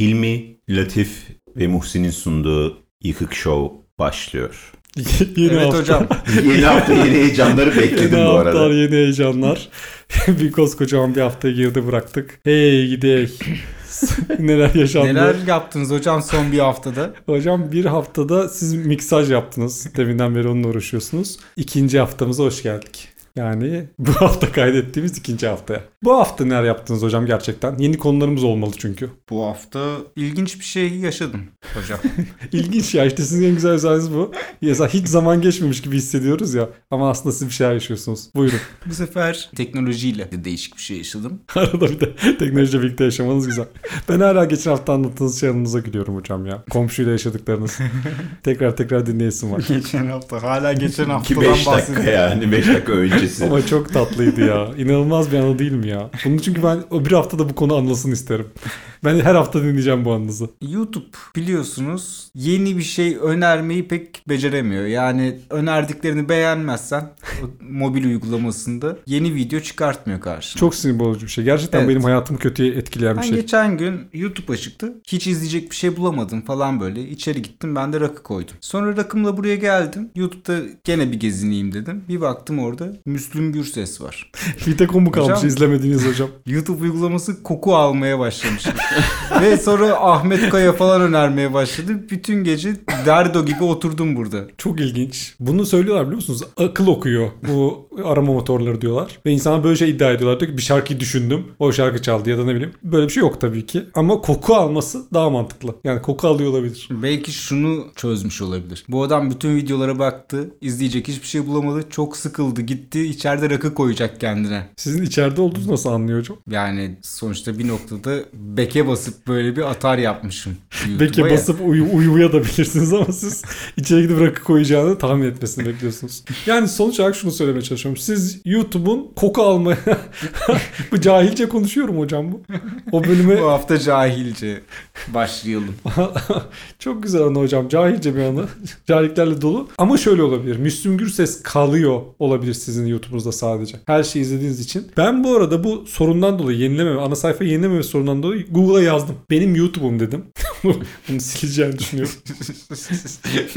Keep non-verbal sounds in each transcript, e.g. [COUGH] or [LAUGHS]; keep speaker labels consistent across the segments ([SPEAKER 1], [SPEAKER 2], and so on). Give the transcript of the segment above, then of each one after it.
[SPEAKER 1] Hilmi, Latif ve Muhsin'in sunduğu Yıkık Show başlıyor. [LAUGHS]
[SPEAKER 2] yeni
[SPEAKER 3] evet
[SPEAKER 2] hafta.
[SPEAKER 3] hocam. [LAUGHS]
[SPEAKER 1] yeni hafta yeni heyecanları bekledim
[SPEAKER 2] Yeni
[SPEAKER 1] bu arada.
[SPEAKER 2] haftalar, yeni heyecanlar. [LAUGHS] bir koskocaman bir hafta geride bıraktık. Hey gidek. Neler yaşandı?
[SPEAKER 3] Neler yaptınız hocam son bir haftada?
[SPEAKER 2] Hocam bir haftada siz miksaj yaptınız. Deminden beri onunla uğraşıyorsunuz. İkinci haftamıza hoş geldik. Yani [LAUGHS] bu hafta kaydettiğimiz ikinci haftaya. Bu hafta neler yaptınız hocam gerçekten? Yeni konularımız olmalı çünkü.
[SPEAKER 3] Bu hafta ilginç bir şey yaşadım hocam. [LAUGHS]
[SPEAKER 2] İlginç ya işte sizin en güzel özelliğiniz bu. Ya hiç zaman geçmemiş gibi hissediyoruz ya. Ama aslında siz bir şeyler yaşıyorsunuz. Buyurun. [LAUGHS]
[SPEAKER 3] Bu sefer teknolojiyle de değişik bir şey yaşadım.
[SPEAKER 2] Arada bir de teknolojiyle birlikte yaşamanız güzel. Ben hala geçen hafta anlattığınız şey yanınıza gülüyorum hocam ya. Komşuyla yaşadıklarınız. tekrar tekrar dinleyesim var.
[SPEAKER 3] geçen hafta hala geçen haftadan
[SPEAKER 1] 5 dakika
[SPEAKER 3] bahsediyorum.
[SPEAKER 1] yani 5 dakika öncesi.
[SPEAKER 2] Ama çok tatlıydı ya. İnanılmaz bir anı değil mi ya? Bunu çünkü ben o bir haftada bu konu anlasın isterim. Ben her hafta dinleyeceğim bu anınızı.
[SPEAKER 3] YouTube biliyorsunuz yeni bir şey önermeyi pek beceremiyor. Yani önerdiklerini beğenmezsen mobil uygulamasında yeni video çıkartmıyor karşına.
[SPEAKER 2] Çok sinir bozucu bir şey. Gerçekten
[SPEAKER 3] Evet.
[SPEAKER 2] benim hayatımı kötüye etkileyen bir
[SPEAKER 3] Ben
[SPEAKER 2] şey.
[SPEAKER 3] geçen gün YouTube açıktı. Hiç izleyecek bir şey bulamadım falan böyle. İçeri gittim ben de rakı koydum. Sonra rakımla buraya geldim. YouTube'da gene bir gezineyim dedim. Bir baktım orada Müslüm Gürses var. [LAUGHS]
[SPEAKER 2] Bir tek o mu kalmış
[SPEAKER 3] Hocam-
[SPEAKER 2] izlemediğiniz hocam? [LAUGHS]
[SPEAKER 3] YouTube uygulaması koku almaya başlamış. Ve sonra Ahmet Kaya falan önermeye başladı. Bütün gece derdo gibi oturdum burada.
[SPEAKER 2] Çok ilginç. Bunu söylüyorlar biliyor musunuz? Akıl okuyor bu arama motorları diyorlar. Ve insanlar böyle şey iddia ediyorlar. Diyor ki bir şarkıyı düşündüm. O şarkı çaldı ya da ne bileyim. Böyle bir şey yok tabii ki. Ama koku alması daha mantıklı. Yani koku alıyor olabilir.
[SPEAKER 3] Belki şunu çözmüş olabilir. Bu adam bütün videolara baktı. izleyecek hiçbir şey bulamadı. Çok sıkıldı. Gitti içeride rakı koyacak kendine.
[SPEAKER 2] Sizin içeride olduğunuzu nasıl anlıyor hocam?
[SPEAKER 3] Yani sonuçta bir noktada beke basıp böyle bir atar yapmışım. Ya.
[SPEAKER 2] basıp uyu, uyumaya da bilirsiniz ama siz [LAUGHS] içeri gidip rakı koyacağını tahmin etmesini bekliyorsunuz. Yani sonuç olarak şunu söylemeye çalışıyorum. Siz YouTube'un koku almaya... [LAUGHS] bu cahilce konuşuyorum hocam bu. O bölüme
[SPEAKER 3] Bu hafta cahilce başlayalım. [LAUGHS]
[SPEAKER 2] Çok güzel anı hocam. Cahilce bir anı. Cahilliklerle dolu. Ama şöyle olabilir. Müslüm Gürses kalıyor olabilir sizin YouTube'unuzda sadece. Her şeyi izlediğiniz için. Ben bu arada bu sorundan dolayı yenilememe, ana sayfa yenilememe sorundan dolayı Google'a yazdım. Benim YouTube'um dedim. [LAUGHS] [LAUGHS] Bunu sileceğini düşünüyorum.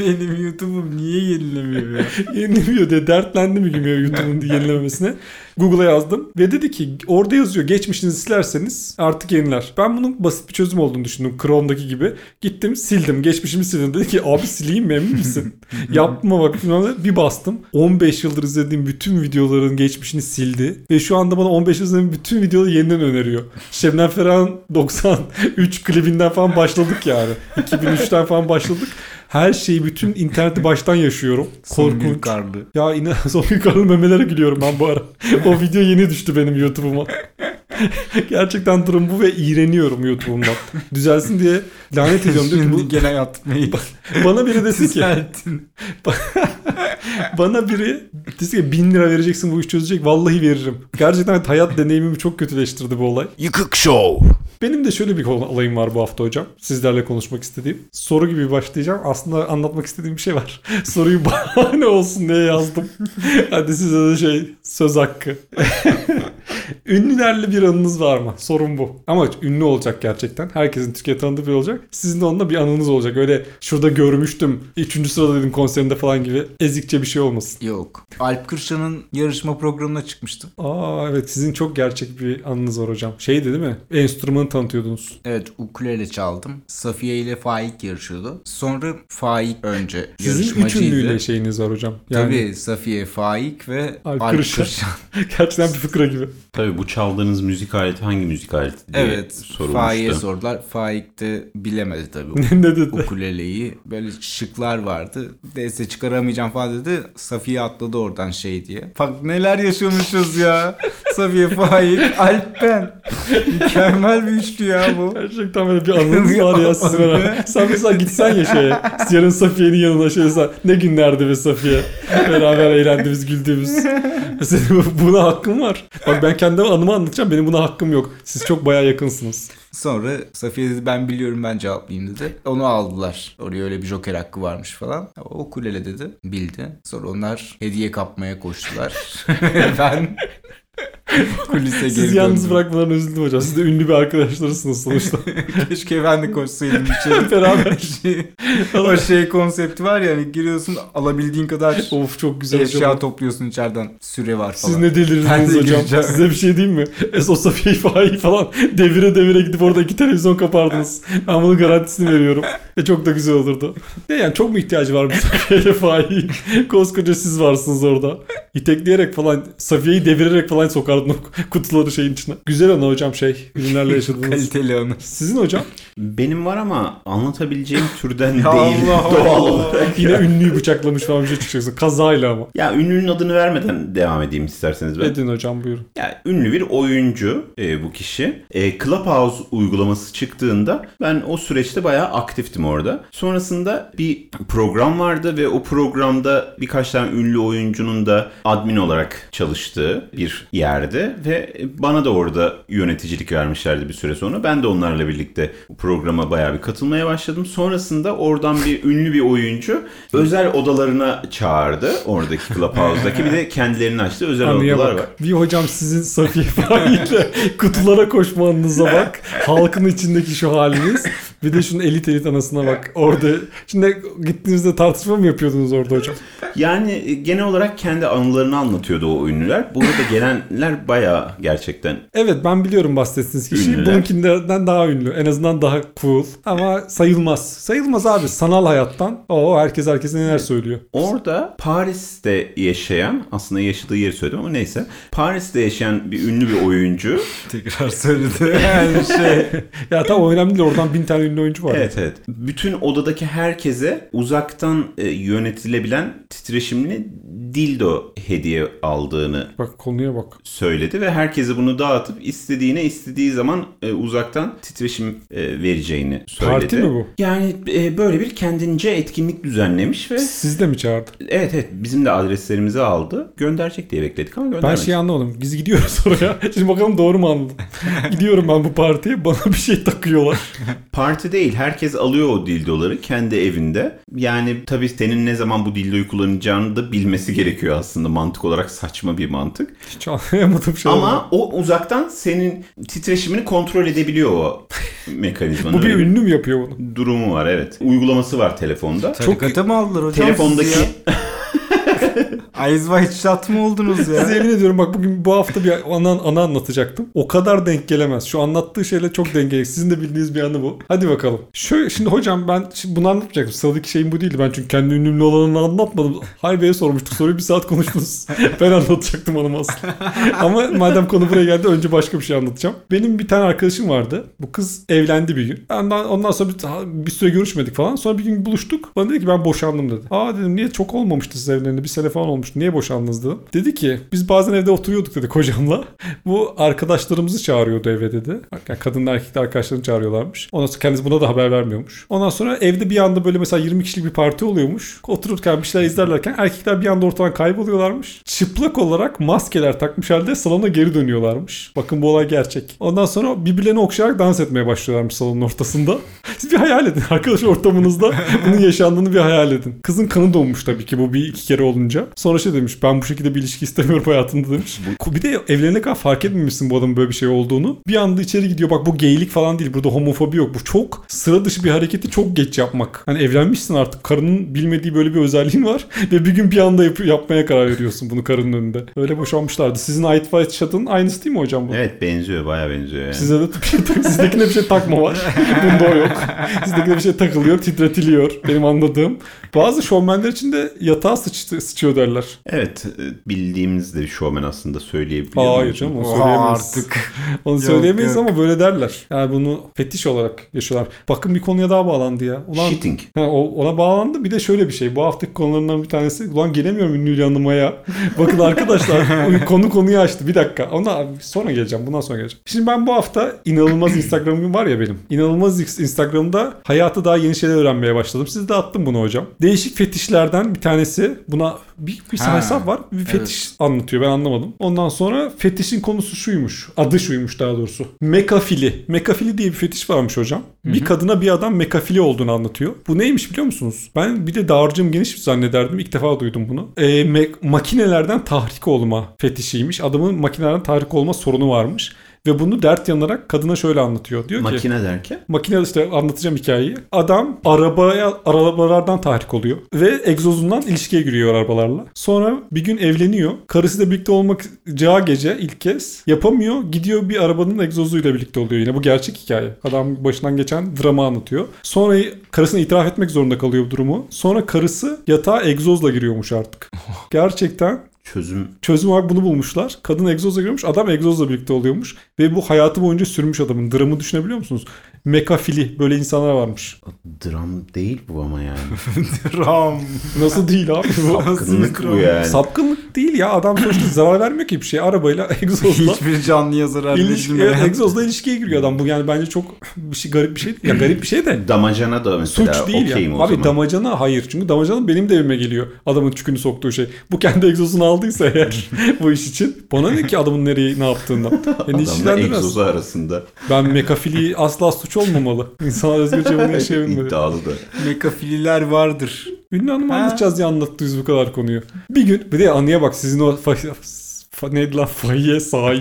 [SPEAKER 2] [LAUGHS]
[SPEAKER 3] Benim YouTube'um niye yenilemiyor ya? [LAUGHS]
[SPEAKER 2] Yenilemiyor diye dertlendim bir gün ya YouTube'un yenilememesine. Google'a yazdım ve dedi ki orada yazıyor geçmişinizi silerseniz artık yeniler. Ben bunun basit bir çözüm olduğunu düşündüm Chrome'daki gibi. Gittim sildim geçmişimi sildim. Dedi ki abi sileyim mi emin misin? Yapma bak bir bastım. 15 yıldır izlediğim bütün videoların geçmişini sildi. Ve şu anda bana 15 yıl izlediğim bütün videoları yeniden öneriyor. Şebnem Ferah'ın 93 klibinden falan başladık yani. 2003'ten falan başladık. Her şeyi bütün interneti baştan yaşıyorum. Korkunç.
[SPEAKER 3] Karlı.
[SPEAKER 2] Ya yine [LAUGHS] Songül Karlı memelere gülüyorum ben bu ara. o video yeni düştü benim YouTube'uma. Gerçekten durum bu ve iğreniyorum YouTube'umdan. Düzelsin diye lanet ediyorum.
[SPEAKER 3] Şimdi
[SPEAKER 2] bu,
[SPEAKER 3] gene yatmayı
[SPEAKER 2] bana biri desin ki [LAUGHS] bana biri desin ki bin lira vereceksin bu iş çözecek. Vallahi veririm. Gerçekten hayat deneyimimi çok kötüleştirdi bu olay.
[SPEAKER 1] Yıkık Show.
[SPEAKER 2] Benim de şöyle bir olayım var bu hafta hocam. Sizlerle konuşmak istediğim. Soru gibi başlayacağım. Aslında anlatmak istediğim bir şey var. [LAUGHS] Soruyu bahane olsun diye yazdım. [LAUGHS] Hadi size de şey söz hakkı. [LAUGHS] Ünlülerle bir anınız var mı? Sorun bu. Ama ünlü olacak gerçekten. Herkesin Türkiye tanıdığı biri olacak. Sizin de onunla bir anınız olacak. Öyle şurada görmüştüm. Üçüncü sırada dedim konserinde falan gibi ezikçe bir şey olmasın.
[SPEAKER 3] Yok. Alp Kırşan'ın yarışma programına çıkmıştım.
[SPEAKER 2] Aa evet sizin çok gerçek bir anınız var hocam. Şeydi değil mi? Enstrümanı tanıtıyordunuz.
[SPEAKER 3] Evet ukulele çaldım. Safiye ile Faik yarışıyordu. Sonra Faik önce
[SPEAKER 2] Sizin üç
[SPEAKER 3] yarışmacıydı.
[SPEAKER 2] ünlüyle şeyiniz var hocam. Yani
[SPEAKER 3] Tabii Safiye, Faik ve
[SPEAKER 2] Alp. Kırşan. [LAUGHS] gerçekten bir fıkra gibi.
[SPEAKER 1] Tabii bu çaldığınız müzik aleti hangi müzik aleti diye
[SPEAKER 3] Evet.
[SPEAKER 1] sorulmuştu.
[SPEAKER 3] Faik'e sordular. Faik de bilemedi tabii. [LAUGHS]
[SPEAKER 2] ne dedi?
[SPEAKER 3] ukuleleyi. Böyle şıklar vardı. Neyse çıkaramayacağım falan dedi. Safiye atladı oradan şey diye. Bak neler yaşamışız ya. Safiye, Faik, Alp ben. [LAUGHS] Mükemmel bir üçlü ya bu.
[SPEAKER 2] Gerçekten böyle bir anınız var ya [LAUGHS] sizin beraber. Sen mesela gitsen ya şeye. Yarın Safiye'nin yanına şöyle sen, ne günlerdi be Safiye. Beraber eğlendiğimiz, güldüğümüz. Senin buna hakkın var. Bak ben kendi anımı anlatacağım. Benim buna hakkım yok. Siz çok bayağı yakınsınız.
[SPEAKER 3] Sonra Safiye dedi ben biliyorum ben cevaplayayım dedi. Onu aldılar. Oraya öyle bir joker hakkı varmış falan. O ukulele dedi. Bildi. Sonra onlar hediye kapmaya koştular. [LAUGHS] ben [LAUGHS] Kulise geri
[SPEAKER 2] yalnız
[SPEAKER 3] döndüm.
[SPEAKER 2] bırakmadan üzüldüm hocam. Siz de ünlü bir arkadaşlarısınız sonuçta. [LAUGHS]
[SPEAKER 3] Keşke ben de koşsaydım içeri. [LAUGHS]
[SPEAKER 2] Beraber.
[SPEAKER 3] Şey- o şey konsepti var ya hani giriyorsun alabildiğin kadar
[SPEAKER 2] of çok güzel
[SPEAKER 3] eşya
[SPEAKER 2] hocam.
[SPEAKER 3] topluyorsun içeriden süre var falan.
[SPEAKER 2] Siz ne
[SPEAKER 3] Ben
[SPEAKER 2] delirdiniz
[SPEAKER 3] de
[SPEAKER 2] hocam.
[SPEAKER 3] gireceğim.
[SPEAKER 2] Size bir şey diyeyim mi? Eso Safiye falan devire devire gidip orada iki televizyon kapardınız. Ben bunun garantisini veriyorum. Ve çok da güzel olurdu. Ne yani çok mu ihtiyacı var bu Safiye? Koskoca siz varsınız orada. İtekleyerek falan Safiye'yi devirerek falan sokardın o [LAUGHS] kutuları şeyin içine. Güzel ana hocam şey. Ürünlerle [LAUGHS] yaşadığınız.
[SPEAKER 3] Kaliteli anı.
[SPEAKER 2] Sizin hocam
[SPEAKER 1] Benim var ama anlatabileceğim türden [LAUGHS] değil.
[SPEAKER 3] Allah
[SPEAKER 1] Doğal
[SPEAKER 3] Allah.
[SPEAKER 1] olarak.
[SPEAKER 2] yine ünlüyü bıçaklamış falan bir şey çıkacaksın. Kazayla ama.
[SPEAKER 1] Ya ünlünün adını vermeden devam edeyim isterseniz ben.
[SPEAKER 2] Edin hocam buyurun.
[SPEAKER 1] Ya ünlü bir oyuncu e, bu kişi. E, Clubhouse uygulaması çıktığında ben o süreçte bayağı aktiftim orada. Sonrasında bir program vardı ve o programda birkaç tane ünlü oyuncunun da admin olarak çalıştığı bir yerde ve bana da orada yöneticilik vermişlerdi bir süre sonra. Ben de onlarla birlikte programa bayağı bir katılmaya başladım. Sonrasında oradan bir ünlü bir oyuncu özel odalarına çağırdı. Oradaki Clubhouse'daki bir de kendilerinin açtığı özel
[SPEAKER 2] Anıya
[SPEAKER 1] odalar var.
[SPEAKER 2] bak. Bir hocam sizin Safiye Faik'le [LAUGHS] kutulara koşmanıza bak. Halkın içindeki şu haliniz. Bir de şunun elit elit anasına bak. Orada şimdi gittiğinizde tartışma mı yapıyordunuz orada hocam?
[SPEAKER 1] Yani genel olarak kendi anılarını anlatıyordu o ünlüler. Burada gelenler bayağı gerçekten
[SPEAKER 2] Evet ben biliyorum bahsettiğiniz kişi.
[SPEAKER 1] Ünlüler.
[SPEAKER 2] Bununkinden daha ünlü. En azından daha cool. Ama sayılmaz. Sayılmaz abi. Sanal hayattan. O herkes herkese neler söylüyor.
[SPEAKER 1] Orada Paris'te yaşayan, aslında yaşadığı yeri söyledim ama neyse. Paris'te yaşayan bir ünlü bir oyuncu. [LAUGHS]
[SPEAKER 3] Tekrar söyledi. Yani şey. [LAUGHS]
[SPEAKER 2] Ya tamam o önemli değil. Oradan bin tane ünlü oyuncu var.
[SPEAKER 1] Evet evet. Bütün odadaki herkese uzaktan e, yönetilebilen titreşimli dildo hediye aldığını
[SPEAKER 2] Bak konuya bak.
[SPEAKER 1] söyledi ve herkese bunu dağıtıp istediğine istediği zaman e, uzaktan titreşim e, vereceğini söyledi.
[SPEAKER 2] Parti mi bu?
[SPEAKER 1] Yani e, böyle bir kendince etkinlik düzenlemiş ve
[SPEAKER 2] Siz de mi çağırdı?
[SPEAKER 1] evet evet bizim de adreslerimizi aldı. Gönderecek diye bekledik ama
[SPEAKER 2] Ben
[SPEAKER 1] göndermedi.
[SPEAKER 2] şeyi anlamadım. Biz gidiyoruz [LAUGHS] oraya. Şimdi bakalım doğru mu anladım. [LAUGHS] Gidiyorum ben bu partiye. Bana bir şey takıyorlar.
[SPEAKER 1] Parti değil. Herkes alıyor o dildoları kendi evinde. Yani tabii senin ne zaman bu dildoyu kullanacağını da bilmesi gerekiyor aslında. Mantık olarak saçma bir mantık.
[SPEAKER 2] Hiç anlayamadım [LAUGHS] şey.
[SPEAKER 1] Ama o uzaktan senin titreşimini kontrol edebiliyor o [LAUGHS] mekanizmanın.
[SPEAKER 2] bu bir
[SPEAKER 1] Öyle
[SPEAKER 2] ünlü mü yapıyor bunu?
[SPEAKER 1] durumu var evet. Uygulaması var telefonda.
[SPEAKER 3] Tarikata mı aldılar hocam
[SPEAKER 1] Telefondaki
[SPEAKER 3] sizi ya? [LAUGHS] Eyes Wide Shut mı oldunuz ya?
[SPEAKER 2] Size yemin ediyorum bak bugün bu hafta bir ana, ana anlatacaktım. O kadar denk gelemez. Şu anlattığı şeyle çok denk gelecek. Sizin de bildiğiniz bir anı bu. Hadi bakalım. Şöyle, şimdi hocam ben şimdi bunu anlatmayacaktım. Sıradaki şeyim bu değildi. Ben çünkü kendi ünlümlü olanını anlatmadım. Hayır Bey'e sormuştuk. Soruyu bir saat konuştunuz. [LAUGHS] ben anlatacaktım onu aslında. Ama madem konu buraya geldi önce başka bir şey anlatacağım. Benim bir tane arkadaşım vardı. Bu kız evlendi bir gün. Ondan, ondan sonra bir, bir süre görüşmedik falan. Sonra bir gün buluştuk. Bana dedi ki ben boşandım dedi. Aa dedim niye çok olmamıştı siz evlerinde? Bir sene falan olmuştu. Niye boşandınız dedim. Dedi ki biz bazen evde oturuyorduk dedi kocamla. [LAUGHS] Bu arkadaşlarımızı çağırıyordu eve dedi. Yani kadın erkekli arkadaşlarını çağırıyorlarmış. Ondan sonra kendisi buna da haber vermiyormuş. Ondan sonra evde bir anda böyle mesela 20 kişilik bir parti oluyormuş. Otururken bir şeyler izlerlerken erkekler bir anda ortadan kayboluyorlarmış. Çıplak olarak maskeler takmış halde salona geri dönüyorlarmış. Bakın bu olay gerçek. Ondan sonra birbirlerini okşayarak dans etmeye başlıyorlarmış salonun ortasında. [LAUGHS] Siz bir hayal edin. Arkadaş ortamınızda [LAUGHS] bunun yaşandığını bir hayal edin. Kızın kanı donmuş tabii ki bu bir iki kere olunca. Sonra şey demiş ben bu şekilde bir ilişki istemiyorum hayatımda demiş. Bir de evlenene kadar fark etmemişsin bu adamın böyle bir şey olduğunu. Bir anda içeri gidiyor bak bu geylik falan değil. Burada homofobi yok. Bu çok sıra dışı bir hareketi çok geç yapmak. Hani evlenmişsin artık. Karının bilmediği böyle bir özelliğin var. [LAUGHS] Ve bir gün bir anda yap- yapmaya karar veriyorsun bunu karının önünde. Öyle boşanmışlardı. Sizin Ait White Shot'ın aynısı değil mi hocam bu?
[SPEAKER 1] Evet benziyor bayağı benziyor yani.
[SPEAKER 2] Size de [LAUGHS] sizdekine bir şey takma var. [LAUGHS] Bunda o yok. Sizdekine bir şey takılıyor, titretiliyor. Benim anladığım. Bazı şovmenler için de yatağa sıç, sıçıyor derler.
[SPEAKER 1] Evet e, bildiğimiz de bir şovmen aslında söyleyebiliyor
[SPEAKER 2] Hayır
[SPEAKER 1] muyum?
[SPEAKER 2] canım onu
[SPEAKER 3] Oha
[SPEAKER 2] söyleyemeyiz.
[SPEAKER 3] artık. [LAUGHS]
[SPEAKER 2] Onu
[SPEAKER 3] Yok,
[SPEAKER 2] söyleyemeyiz
[SPEAKER 3] yok.
[SPEAKER 2] ama böyle derler. Yani bunu fetiş olarak yaşıyorlar. Bakın bir konuya daha bağlandı ya. Ulan
[SPEAKER 1] Shitting.
[SPEAKER 2] O, ona bağlandı. Bir de şöyle bir şey. Bu haftaki konularından bir tanesi. Ulan gelemiyorum ünlü yanıma ya. [LAUGHS] Bakın arkadaşlar [LAUGHS] o konu konuyu açtı. Bir dakika. Ona sonra geleceğim. Bundan sonra geleceğim. Şimdi ben bu hafta inanılmaz Instagram'ım var ya benim. İnanılmaz Instagram Instagram'da hayatı daha yeni şeyler öğrenmeye başladım. Size de attım bunu hocam. Değişik fetişlerden bir tanesi. Buna bir, bir
[SPEAKER 3] Ha,
[SPEAKER 2] hesap var. Bir fetiş anlatıyor. Ben anlamadım. Ondan sonra fetişin konusu şuymuş. Adı şuymuş daha doğrusu. Mekafili. Mekafili diye bir fetiş varmış hocam. Bir kadına bir adam mekafili olduğunu anlatıyor. Bu neymiş biliyor musunuz? Ben bir de dağarcığım geniş zannederdim. İlk defa duydum bunu. Ee, me- makinelerden tahrik olma fetişiymiş. Adamın makinelerden tahrik olma sorunu varmış. Ve bunu dert yanarak kadına şöyle anlatıyor. Diyor ki
[SPEAKER 1] Makine derken?
[SPEAKER 2] makine işte anlatacağım hikayeyi. Adam arabaya arabalardan tahrik oluyor ve egzozundan ilişkiye giriyor arabalarla. Sonra bir gün evleniyor. Karısıyla birlikte olmak cağı gece ilk kez yapamıyor. Gidiyor bir arabanın egzozuyla birlikte oluyor yine. Bu gerçek hikaye. Adam başından geçen drama anlatıyor. Sonra karısına itiraf etmek zorunda kalıyor bu durumu. Sonra karısı yatağa egzozla giriyormuş artık. [LAUGHS] Gerçekten
[SPEAKER 1] Çözüm
[SPEAKER 2] çözüm olarak bunu bulmuşlar. Kadın egzozla giriyormuş, adam egzozla birlikte oluyormuş. Ve bu hayatı boyunca sürmüş adamın. Dramı düşünebiliyor musunuz? Mekafili böyle insanlar varmış.
[SPEAKER 1] dram değil bu ama yani. [LAUGHS]
[SPEAKER 3] Ram.
[SPEAKER 2] Nasıl değil abi bu?
[SPEAKER 1] Sapkınlık bu yani.
[SPEAKER 2] Sapkınlık değil ya. Adam sonuçta zarar vermiyor ki bir şey. Arabayla [LAUGHS] egzozla.
[SPEAKER 3] Hiçbir canlıya zarar
[SPEAKER 2] İlişki,
[SPEAKER 3] verilmeyen.
[SPEAKER 2] evet, egzozla ilişkiye giriyor adam. Bu yani bence çok bir şey garip bir şey değil. Ya garip bir şey de.
[SPEAKER 1] Damacana da mesela
[SPEAKER 2] Suç değil
[SPEAKER 1] okeyim
[SPEAKER 2] ya. Abi
[SPEAKER 1] zaman.
[SPEAKER 2] damacana hayır. Çünkü damacana benim de evime geliyor. Adamın çükünü soktuğu şey. Bu kendi egzozunu aldıysa eğer [LAUGHS] bu iş için. Bana ne ki adamın nereye ne yaptığından. Yani
[SPEAKER 1] Adamla egzozu arasında
[SPEAKER 2] Ben mekafili asla suç olmamalı. İnsanlar özgürce bunu [LAUGHS] yaşayabilmeli.
[SPEAKER 1] iddialı da.
[SPEAKER 3] Mekafililer vardır.
[SPEAKER 2] Ünlü Hanım
[SPEAKER 3] Ha.
[SPEAKER 2] anlatacağız diye anlattınız bu kadar konuyu. Bir gün bir de anıya bak sizin o fa, fa, neydi lan fahiye sahi.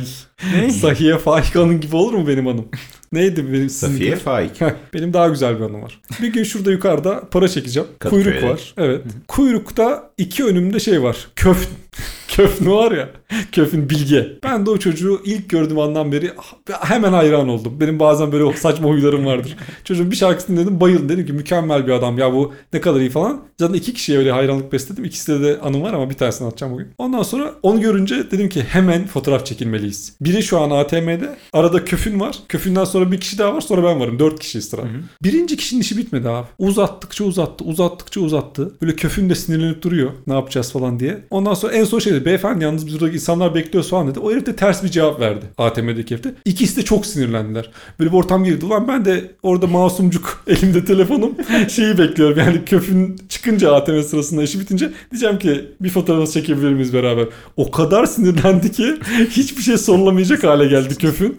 [SPEAKER 3] Ne?
[SPEAKER 2] Sahiye Faika'nın gibi olur mu benim hanım? Neydi benim sizin
[SPEAKER 1] Safiye Faik.
[SPEAKER 2] Benim daha güzel bir anım var. Bir gün şurada yukarıda para çekeceğim. Kuyruk var. Evet. Kuyrukta iki önümde şey var. Köf Köfnü var ya. Köfün bilge. Ben de o çocuğu ilk gördüğüm andan beri hemen hayran oldum. Benim bazen böyle saçma huylarım vardır. Çocuğun bir şarkısını dedim bayıldım. Dedim ki mükemmel bir adam ya bu ne kadar iyi falan. Zaten iki kişiye öyle hayranlık besledim. İkisinde de anım var ama bir tanesini atacağım bugün. Ondan sonra onu görünce dedim ki hemen fotoğraf çekilmeliyiz. Biri şu an ATM'de. Arada köfün var. Köfünden sonra bir kişi daha var. Sonra ben varım. Dört kişi sıra. Birinci kişinin işi bitmedi abi. Uzattıkça uzattı. Uzattıkça uzattı. Böyle köfün de sinirlenip duruyor. Ne yapacağız falan diye. Ondan sonra en son şey dedi. Beyefendi yalnız biz buradaki insanlar bekliyor falan dedi. O herif de ters bir cevap verdi. ATM'deki herif de. İkisi de çok sinirlendiler. Böyle bir ortam girdi. Ulan ben de orada masumcuk [LAUGHS] elimde telefonum [LAUGHS] şeyi bekliyorum. Yani köfün çıkınca ATM sırasında işi bitince diyeceğim ki bir fotoğraf çekebilir miyiz beraber? O kadar sinirlendi ki [LAUGHS] hiçbir şey sorulamayacak hale geldi köfün.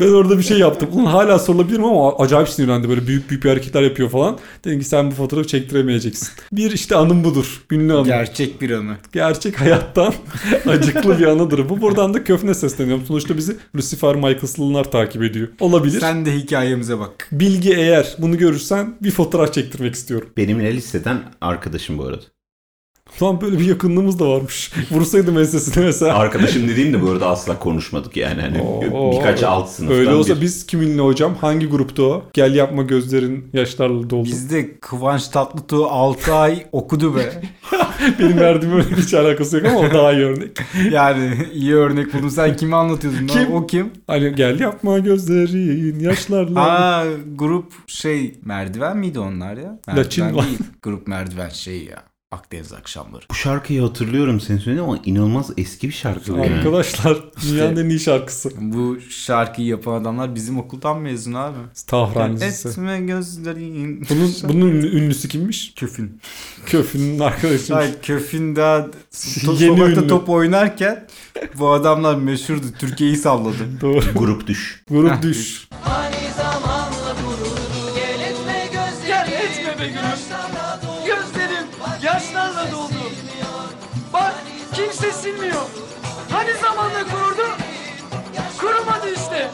[SPEAKER 2] Ben orada bir şey yaptım. Ulan hala sorulabilirim ama acayip sinirlendi. Böyle büyük büyük bir hareketler yapıyor falan. Dedim ki sen bu fotoğrafı çektiremeyeceksin. Bir işte anım budur. Ünlü anım.
[SPEAKER 3] Gerçek bir anı.
[SPEAKER 2] Gerçek hayattan [LAUGHS] acıklı bir anıdır. Bu buradan da köfne sesleniyorum. Sonuçta bizi Lucifer Michaels'lılar takip ediyor. Olabilir.
[SPEAKER 3] Sen de hikayemize bak.
[SPEAKER 2] Bilgi eğer bunu görürsen bir fotoğraf çektirmek istiyorum.
[SPEAKER 1] Benimle liseden arkadaşım bu arada.
[SPEAKER 2] Lan böyle bir yakınlığımız da varmış. [LAUGHS] Vursaydım ensesine mesela.
[SPEAKER 1] Arkadaşım dediğim de bu arada asla konuşmadık yani. Hani
[SPEAKER 2] Oo.
[SPEAKER 1] birkaç alt sınıftan
[SPEAKER 2] Öyle olsa
[SPEAKER 1] bir.
[SPEAKER 2] biz kiminle hocam? Hangi grupta o? Gel yapma gözlerin yaşlarla doldu.
[SPEAKER 3] Bizde Kıvanç Tatlıtuğ 6 ay okudu be. [LAUGHS]
[SPEAKER 2] Benim verdiğim örnek hiç alakası yok ama o daha iyi örnek. [LAUGHS]
[SPEAKER 3] Yani iyi örnek buldun. Sen kimi anlatıyordun? lan?
[SPEAKER 2] Kim?
[SPEAKER 3] O kim?
[SPEAKER 2] Hani gel yapma gözlerin yaşlarla.
[SPEAKER 3] Aa grup şey merdiven miydi onlar ya? Merdiven
[SPEAKER 2] Laçin var.
[SPEAKER 3] değil. Grup merdiven şey ya. Akdeniz akşamları.
[SPEAKER 1] Bu şarkıyı hatırlıyorum sen söylediğin ama inanılmaz eski bir şarkı. bu yani.
[SPEAKER 2] Arkadaşlar dünyanın en iyi şarkısı.
[SPEAKER 3] Bu şarkıyı yapan adamlar bizim okuldan mezun abi.
[SPEAKER 2] Tahrancısı.
[SPEAKER 3] Etme gözlerin.
[SPEAKER 2] Bunun, bunun ünlü- ünlüsü kimmiş?
[SPEAKER 3] Köfün.
[SPEAKER 2] Köfünün arkadaşı.
[SPEAKER 3] Ay Köfün daha to-
[SPEAKER 2] Yeni
[SPEAKER 3] sokakta
[SPEAKER 2] ünlü.
[SPEAKER 3] top oynarken bu adamlar meşhurdu. Türkiye'yi salladı.
[SPEAKER 2] Doğru.
[SPEAKER 1] Grup düş.
[SPEAKER 2] Grup düş.
[SPEAKER 4] Silmiyor. Hani zamanla kururdu? Kurumadı işte.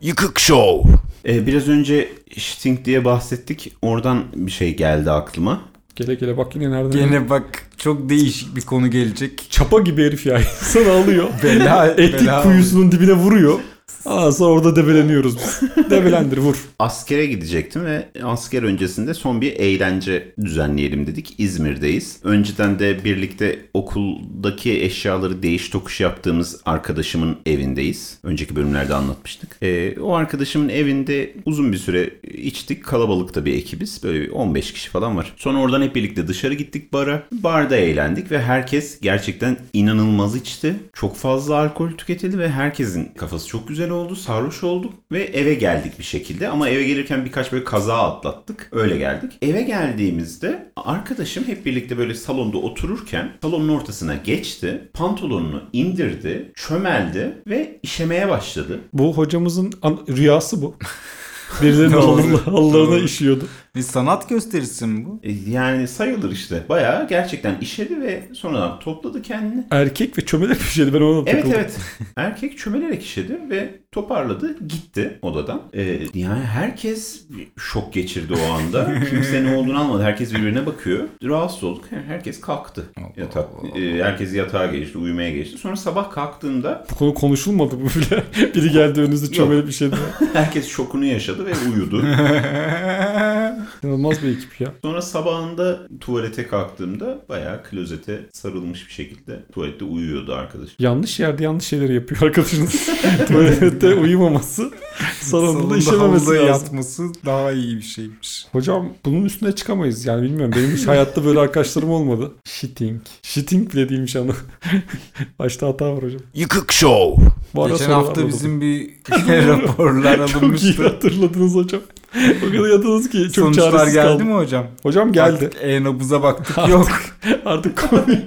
[SPEAKER 1] Yıkık Show. Ee, biraz önce Sting diye bahsettik. Oradan bir şey geldi aklıma.
[SPEAKER 2] Gele gele bak yine nereden.
[SPEAKER 3] Gene bak çok değişik bir konu gelecek.
[SPEAKER 2] Çapa gibi herif ya. [LAUGHS] İnsanı alıyor.
[SPEAKER 3] Bela,
[SPEAKER 2] Etlik
[SPEAKER 3] bela
[SPEAKER 2] kuyusunun dibine vuruyor. Ondan sonra orada debeleniyoruz biz. [LAUGHS] Debelendir vur.
[SPEAKER 1] Askere gidecektim ve asker öncesinde son bir eğlence düzenleyelim dedik. İzmir'deyiz. Önceden de birlikte okuldaki eşyaları değiş tokuş yaptığımız arkadaşımın evindeyiz. Önceki bölümlerde anlatmıştık. Ee, o arkadaşımın evinde uzun bir süre içtik. Kalabalık da bir ekibiz. Böyle bir 15 kişi falan var. Sonra oradan hep birlikte dışarı gittik bara. Barda eğlendik ve herkes gerçekten inanılmaz içti. Çok fazla alkol tüketildi ve herkesin kafası çok güzel oldu? Sarhoş olduk ve eve geldik bir şekilde. Ama eve gelirken birkaç böyle kaza atlattık. Öyle geldik. Eve geldiğimizde arkadaşım hep birlikte böyle salonda otururken salonun ortasına geçti. Pantolonunu indirdi, çömeldi ve işemeye başladı.
[SPEAKER 2] Bu hocamızın rüyası bu. [LAUGHS] Birilerinin
[SPEAKER 3] Doğru.
[SPEAKER 2] işiyordu.
[SPEAKER 3] Bir sanat gösterisi mi bu?
[SPEAKER 1] E, Yani sayılır işte. Bayağı gerçekten işedi ve sonradan topladı kendini.
[SPEAKER 2] Erkek ve çömelek bir [LAUGHS] şeydi ben ona
[SPEAKER 1] Evet
[SPEAKER 2] takıldım.
[SPEAKER 1] evet. Erkek çömelerek işedi ve toparladı gitti odadan. Ee, yani herkes şok geçirdi o anda. [LAUGHS] Kimse ne olduğunu anlamadı. Herkes birbirine bakıyor. Rahatsız olduk. Herkes kalktı. Yatak, e, herkes yatağa geçti, uyumaya geçti. Sonra sabah kalktığında
[SPEAKER 2] Bu konu konuşulmadı bu bile. [LAUGHS] Biri geldi önünüzde çömelek bir şeydi.
[SPEAKER 1] herkes şokunu yaşadı ve uyudu.
[SPEAKER 2] İnanılmaz bir ekip ya.
[SPEAKER 1] Sonra sabahında tuvalete kalktığımda bayağı klozete sarılmış bir şekilde tuvalette uyuyordu arkadaş.
[SPEAKER 2] Yanlış yerde yanlış şeyleri yapıyor arkadaşınız. [LAUGHS] Tuvalette uyumaması, Salonda işememesi lazım.
[SPEAKER 3] yatması daha iyi bir şeymiş.
[SPEAKER 2] Hocam bunun üstüne çıkamayız yani bilmiyorum. Benim hiç hayatta böyle arkadaşlarım olmadı. Shitting. Shitting bile değilmiş ama. [LAUGHS] Başta hata var hocam.
[SPEAKER 1] Yıkık Show.
[SPEAKER 2] Bu ara
[SPEAKER 3] Geçen hafta bizim bir [LAUGHS] raporlar
[SPEAKER 2] Çok iyi
[SPEAKER 3] alınmıştı.
[SPEAKER 2] hatırladınız hocam. O kadar yadınız ki çok
[SPEAKER 3] Sonuçlar
[SPEAKER 2] çaresiz
[SPEAKER 3] geldi
[SPEAKER 2] kaldım.
[SPEAKER 3] mi hocam?
[SPEAKER 2] Hocam geldi.
[SPEAKER 3] Baktık, E-nabıza baktık
[SPEAKER 2] Artık-
[SPEAKER 3] yok. [LAUGHS]
[SPEAKER 2] Artık konuyu,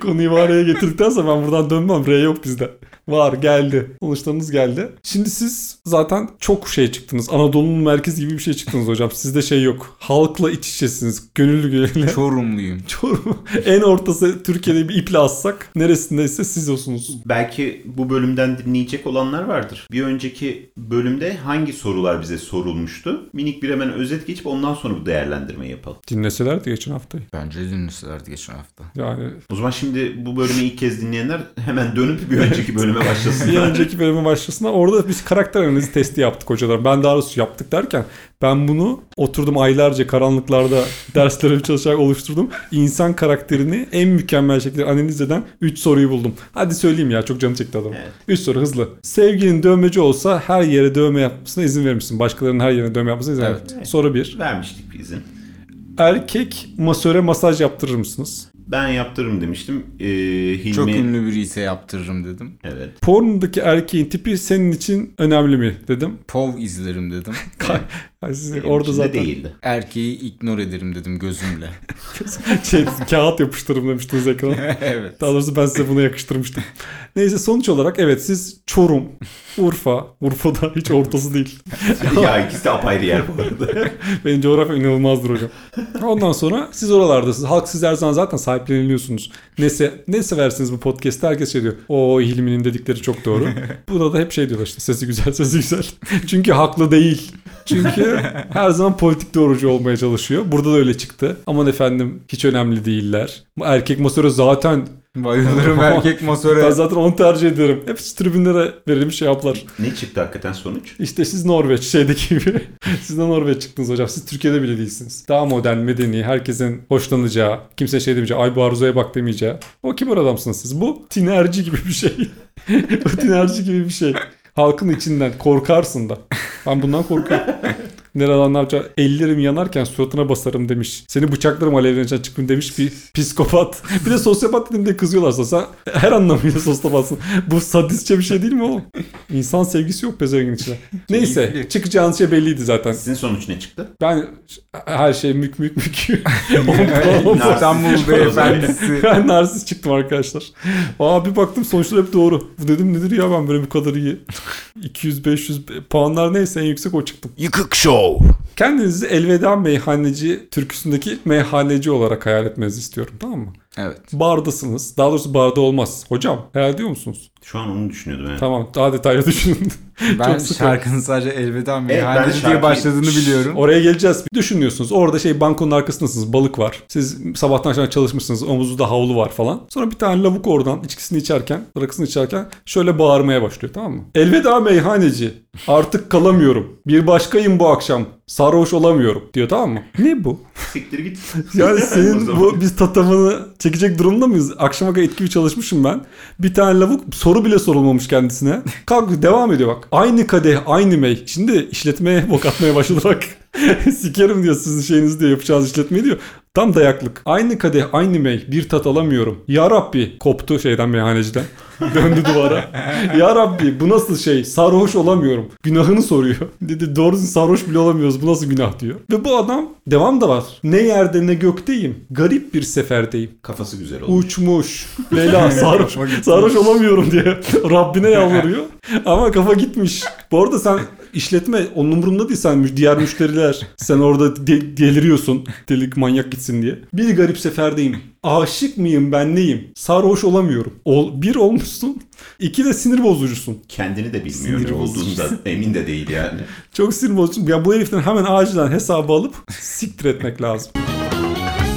[SPEAKER 2] konuyu var R'ye getirdikten sonra ben buradan dönmem. R yok bizde. Var geldi. Sonuçlarınız geldi. Şimdi siz zaten çok şey çıktınız. Anadolu'nun merkezi gibi bir şey çıktınız hocam. Sizde şey yok. Halkla iç içesiniz. Gönüllü gönüllü.
[SPEAKER 3] Çorumluyum. [LAUGHS]
[SPEAKER 2] Çorum. en ortası Türkiye'de bir iple assak neresindeyse siz olsunuz.
[SPEAKER 1] Belki bu bölümden dinleyecek olanlar vardır. Bir önceki bölümde hangi sorular bize sorulmuştu? Minik bir hemen özet geçip ondan sonra bu değerlendirmeyi yapalım.
[SPEAKER 2] Dinleselerdi geçen haftayı.
[SPEAKER 3] Bence dinleselerdi geçen hafta.
[SPEAKER 2] Yani
[SPEAKER 1] O zaman şimdi bu bölümü ilk kez dinleyenler hemen dönüp bir önceki bölüme [LAUGHS]
[SPEAKER 2] bir
[SPEAKER 1] başlasınlar.
[SPEAKER 2] önceki bölümün başlasına orada biz karakter analizi testi yaptık hocalar. Ben daha doğrusu yaptık derken ben bunu oturdum aylarca karanlıklarda [LAUGHS] derslerimi çalışarak oluşturdum. İnsan karakterini en mükemmel şekilde analiz eden 3 soruyu buldum. Hadi söyleyeyim ya çok canı çekti.
[SPEAKER 1] Evet.
[SPEAKER 2] 3 soru hızlı. Sevgilin dövmeci olsa her yere dövme yapmasına izin verir misin? Başkalarının her yerine dövme yapmasına izin verir
[SPEAKER 3] Evet.
[SPEAKER 2] misin? Soru 1.
[SPEAKER 1] Vermiştik bir izin.
[SPEAKER 2] Erkek masöre masaj yaptırır mısınız?
[SPEAKER 1] Ben yaptırırım demiştim. Ee, Hilmi...
[SPEAKER 3] Çok ünlü biri ise yaptırırım dedim.
[SPEAKER 1] Evet.
[SPEAKER 2] Pornodaki erkeğin tipi senin için önemli mi dedim.
[SPEAKER 3] Pov izlerim dedim. [LAUGHS]
[SPEAKER 2] Ay, siz
[SPEAKER 1] Benim
[SPEAKER 2] orada zaten
[SPEAKER 1] değildi.
[SPEAKER 3] Erkeği ignor ederim dedim gözümle. [LAUGHS]
[SPEAKER 2] şey, kağıt yapıştırırım demiştiniz ekrana. [LAUGHS]
[SPEAKER 3] evet.
[SPEAKER 2] Daha doğrusu ben size bunu yakıştırmıştım. Neyse sonuç olarak evet siz Çorum, Urfa, Urfa'da hiç ortası değil. [LAUGHS]
[SPEAKER 1] ya ikisi de apayrı yer bu arada.
[SPEAKER 2] Benim coğrafya inanılmazdır hocam. Ondan sonra siz oralardasınız. Halk siz her zaman zaten sahipleniliyorsunuz. Neyse, ne seversiniz bu podcast'te herkes şey diyor. O Hilmi'nin dedikleri çok doğru. Burada da hep şey diyorlar işte sesi güzel sesi güzel. Çünkü haklı değil. Çünkü [LAUGHS] her zaman politik doğrucu olmaya çalışıyor. Burada da öyle çıktı. Aman efendim hiç önemli değiller. Bu erkek masörü zaten
[SPEAKER 3] Bayılırım [LAUGHS] erkek
[SPEAKER 2] ben
[SPEAKER 3] masöre.
[SPEAKER 2] zaten onu tercih ederim. Hepsi tribünlere verilmiş şey yaplar.
[SPEAKER 1] ne çıktı hakikaten sonuç?
[SPEAKER 2] İşte siz Norveç şeydeki gibi. [LAUGHS] siz de Norveç çıktınız hocam. Siz Türkiye'de bile değilsiniz. Daha modern, medeni, herkesin hoşlanacağı, kimse şey demeyeceği, ay bu arzuya bak demeyeceği. O kibar adamsınız siz. Bu tinerci gibi bir şey. bu tinerci gibi bir şey. Halkın içinden korkarsın da. Ben bundan korkuyorum. Nereden ne yapacak? Ellerim yanarken suratına basarım demiş. Seni bıçaklarım alevleneceğim çıkın demiş bir [LAUGHS] psikopat. Bir de sosyopat dediğimde kızıyorlar sana. Sen her anlamıyla sosyopatsın. Bu sadistçe bir şey değil mi oğlum? İnsan sevgisi yok pezevengin içinde. [LAUGHS] Neyse
[SPEAKER 3] Keyifli.
[SPEAKER 2] çıkacağınız şey belliydi zaten.
[SPEAKER 1] Sizin sonuç ne çıktı?
[SPEAKER 2] Ben her şey mük mük mük. [LAUGHS]
[SPEAKER 3] İstanbul beyefendisi.
[SPEAKER 2] ben narsist çıktım arkadaşlar. Aa bir baktım sonuçlar hep doğru. Bu dedim nedir ya ben böyle bu kadar iyi. 200-500 puanlar neyse en yüksek o çıktım.
[SPEAKER 1] Yıkık Show.
[SPEAKER 2] Kendinizi elveda meyhaneci türküsündeki meyhaneci olarak hayal etmenizi istiyorum tamam mı?
[SPEAKER 3] Evet.
[SPEAKER 2] Bardasınız. Daha doğrusu barda olmaz. Hocam hayal ediyor musunuz?
[SPEAKER 1] Şu an onu düşünüyordum yani.
[SPEAKER 2] Tamam daha detaylı düşünün.
[SPEAKER 3] Ben [LAUGHS]
[SPEAKER 2] Çok
[SPEAKER 3] şarkının sadece elveda
[SPEAKER 1] ben
[SPEAKER 3] meyhaneci
[SPEAKER 1] şarkıyı-
[SPEAKER 3] diye başladığını biliyorum.
[SPEAKER 2] Oraya geleceğiz. Düşünüyorsunuz. Orada şey bankonun arkasındasınız. Balık var. Siz sabahtan akşama çalışmışsınız. Omuzda havlu var falan. Sonra bir tane lavuk oradan içkisini içerken, rakısını içerken şöyle bağırmaya başlıyor tamam mı? Elveda meyhaneci. Artık kalamıyorum. Bir başkayım bu akşam. Sarhoş olamıyorum diyor tamam mı? Ne bu?
[SPEAKER 1] Siktir git. [LAUGHS]
[SPEAKER 2] Yani senin bu biz tatamını çekecek durumda mıyız? Akşama kadar etkili çalışmışım ben. Bir tane lavuk soru bile sorulmamış kendisine. Kalk devam ediyor bak. Aynı kadeh aynı mey. Şimdi işletmeye bok atmaya başladı bak. [LAUGHS] Sikerim diyor sizin şeyiniz diyor yapacağınız işletmeyi diyor. Tam dayaklık. Aynı kadeh aynı mey. Bir tat alamıyorum. Ya Rabbi koptu şeyden meyhaneciden. [LAUGHS] Döndü duvara. ya Rabbi bu nasıl şey? Sarhoş olamıyorum. Günahını soruyor. [LAUGHS] Dedi doğru sarhoş bile olamıyoruz. Bu nasıl günah diyor. Ve bu adam devam da var. Ne yerde ne gökteyim. Garip bir seferdeyim.
[SPEAKER 1] Kafası güzel oldu.
[SPEAKER 2] Uçmuş. [LAUGHS] Bela sarhoş. sarhoş olamıyorum diye Rabbine yalvarıyor. Ama kafa gitmiş. Bu arada sen işletme onun umurunda değil sen diğer müşteriler. Sen orada de- deliriyorsun. Delik manyak gitsin diye. Bir garip seferdeyim. Aşık mıyım ben neyim? Sarhoş olamıyorum. Ol, bir olmuşsun. İki de sinir bozucusun.
[SPEAKER 1] Kendini de bilmiyor
[SPEAKER 2] Sinir
[SPEAKER 1] ne olduğunda emin de değil yani. [LAUGHS]
[SPEAKER 2] Çok sinir bozucusun. Ya bu heriften hemen acilen hesabı alıp siktir etmek lazım.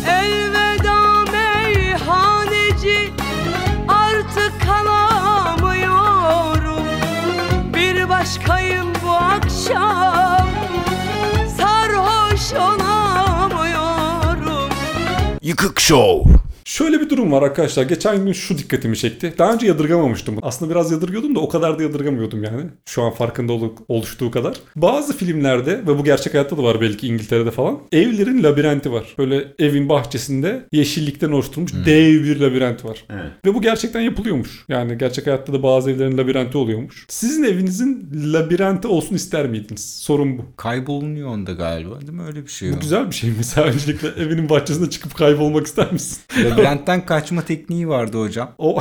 [SPEAKER 5] Elveda meyhaneci Artık kalamıyorum Bir başkayım bu akşam Sarhoş olamıyorum
[SPEAKER 1] Yıkık Show.
[SPEAKER 2] Şöyle bir durum var arkadaşlar. Geçen gün şu dikkatimi çekti. Daha önce yadırgamamıştım. Aslında biraz yadırgıyordum da o kadar da yadırgamıyordum yani. Şu an farkında ol- oluştuğu kadar. Bazı filmlerde ve bu gerçek hayatta da var belki İngiltere'de falan. Evlerin labirenti var. Böyle evin bahçesinde yeşillikten oluşturulmuş dev bir labirent var.
[SPEAKER 1] Evet.
[SPEAKER 2] Ve bu gerçekten yapılıyormuş. Yani gerçek hayatta da bazı evlerin labirenti oluyormuş. Sizin evinizin labirenti olsun ister miydiniz? Sorun bu.
[SPEAKER 3] Kaybolunuyor onda galiba değil mi? Öyle bir şey
[SPEAKER 2] Bu
[SPEAKER 3] yok.
[SPEAKER 2] güzel bir şey mesela [LAUGHS] öncelikle evinin bahçesinde çıkıp kaybolmak ister misin? [LAUGHS] [LAUGHS]
[SPEAKER 3] Labirentten kaçma tekniği vardı hocam.
[SPEAKER 2] O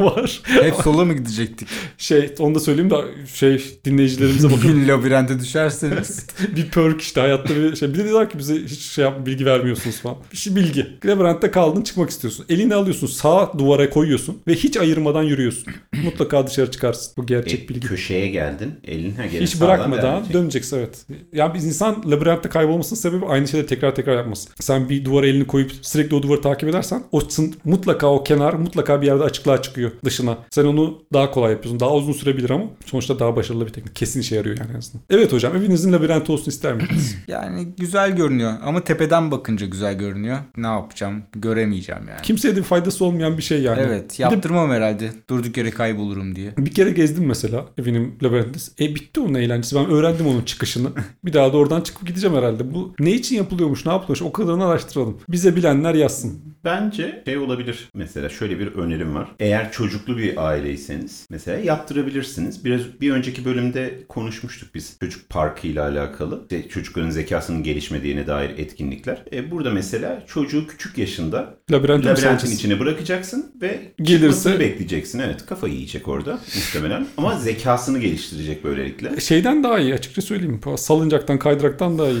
[SPEAKER 2] var.
[SPEAKER 3] Hep sola mı gidecektik?
[SPEAKER 2] Şey onu da söyleyeyim de şey dinleyicilerimize bakın.
[SPEAKER 3] Bugün labirente düşerseniz. [LAUGHS]
[SPEAKER 2] bir perk işte hayatta bir şey. Bir de diyorlar ki bize hiç şey yap, bilgi vermiyorsunuz falan. Bir şey bilgi. Labirentte kaldın çıkmak istiyorsun. Elini alıyorsun sağ duvara koyuyorsun ve hiç ayırmadan yürüyorsun. Mutlaka dışarı çıkarsın. Bu gerçek
[SPEAKER 1] E,
[SPEAKER 2] bilgi.
[SPEAKER 1] köşeye geldin. Elin ha
[SPEAKER 2] Hiç bırakmadan döneceksin evet. Yani biz insan labirentte kaybolmasının sebebi aynı şeyleri tekrar tekrar yapması. Sen bir duvara elini koyup sürekli o duvarı takip edersen o mutlaka o kenar mutlaka bir yerde açıklığa çıkıyor dışına. Sen onu daha kolay yapıyorsun. Daha uzun sürebilir ama sonuçta daha başarılı bir teknik. Kesin işe yarıyor yani azından. Evet hocam evinizin labirenti olsun ister miydiniz? [CLEARS THROAT]
[SPEAKER 3] Yani güzel görünüyor ama tepeden bakınca güzel görünüyor. Ne yapacağım? Göremeyeceğim yani.
[SPEAKER 2] Kimseye de bir faydası olmayan bir şey yani.
[SPEAKER 3] Evet
[SPEAKER 2] Bir de
[SPEAKER 3] yaptırmam herhalde. Durduk yere kaybolurum diye.
[SPEAKER 2] bir kere gezdim mesela evinin labirentinde. E bitti onun eğlencesi. Ben öğrendim onun çıkışını. [LAUGHS] bir daha da oradan çıkıp gideceğim herhalde. Bu ne için yapılıyormuş, ne yapılıyormuş o kadarını araştıralım. Bize bilenler yazsın.
[SPEAKER 1] Bence şey olabilir. Mesela şöyle bir önerim var. Eğer çocuklu bir aileyseniz mesela yaptırabilirsiniz. Biraz bir önceki bölümde konuşmuştuk biz çocuk parkı ile alakalı. İşte çocukların zekasının gelişmediğine dair etkinlikler. E, burada mesela çocuğu küçük yaşında labirentin
[SPEAKER 2] salacağız?
[SPEAKER 1] içine bırakacaksın ve
[SPEAKER 2] Gelirse-
[SPEAKER 1] bekleyeceksin. Evet kafayı yiyecek orada muhtemelen. Ama zekasını geliştirecek böylelikle.
[SPEAKER 2] Şeyden daha iyi açıkça söyleyeyim. Salıncaktan kaydıraktan daha iyi.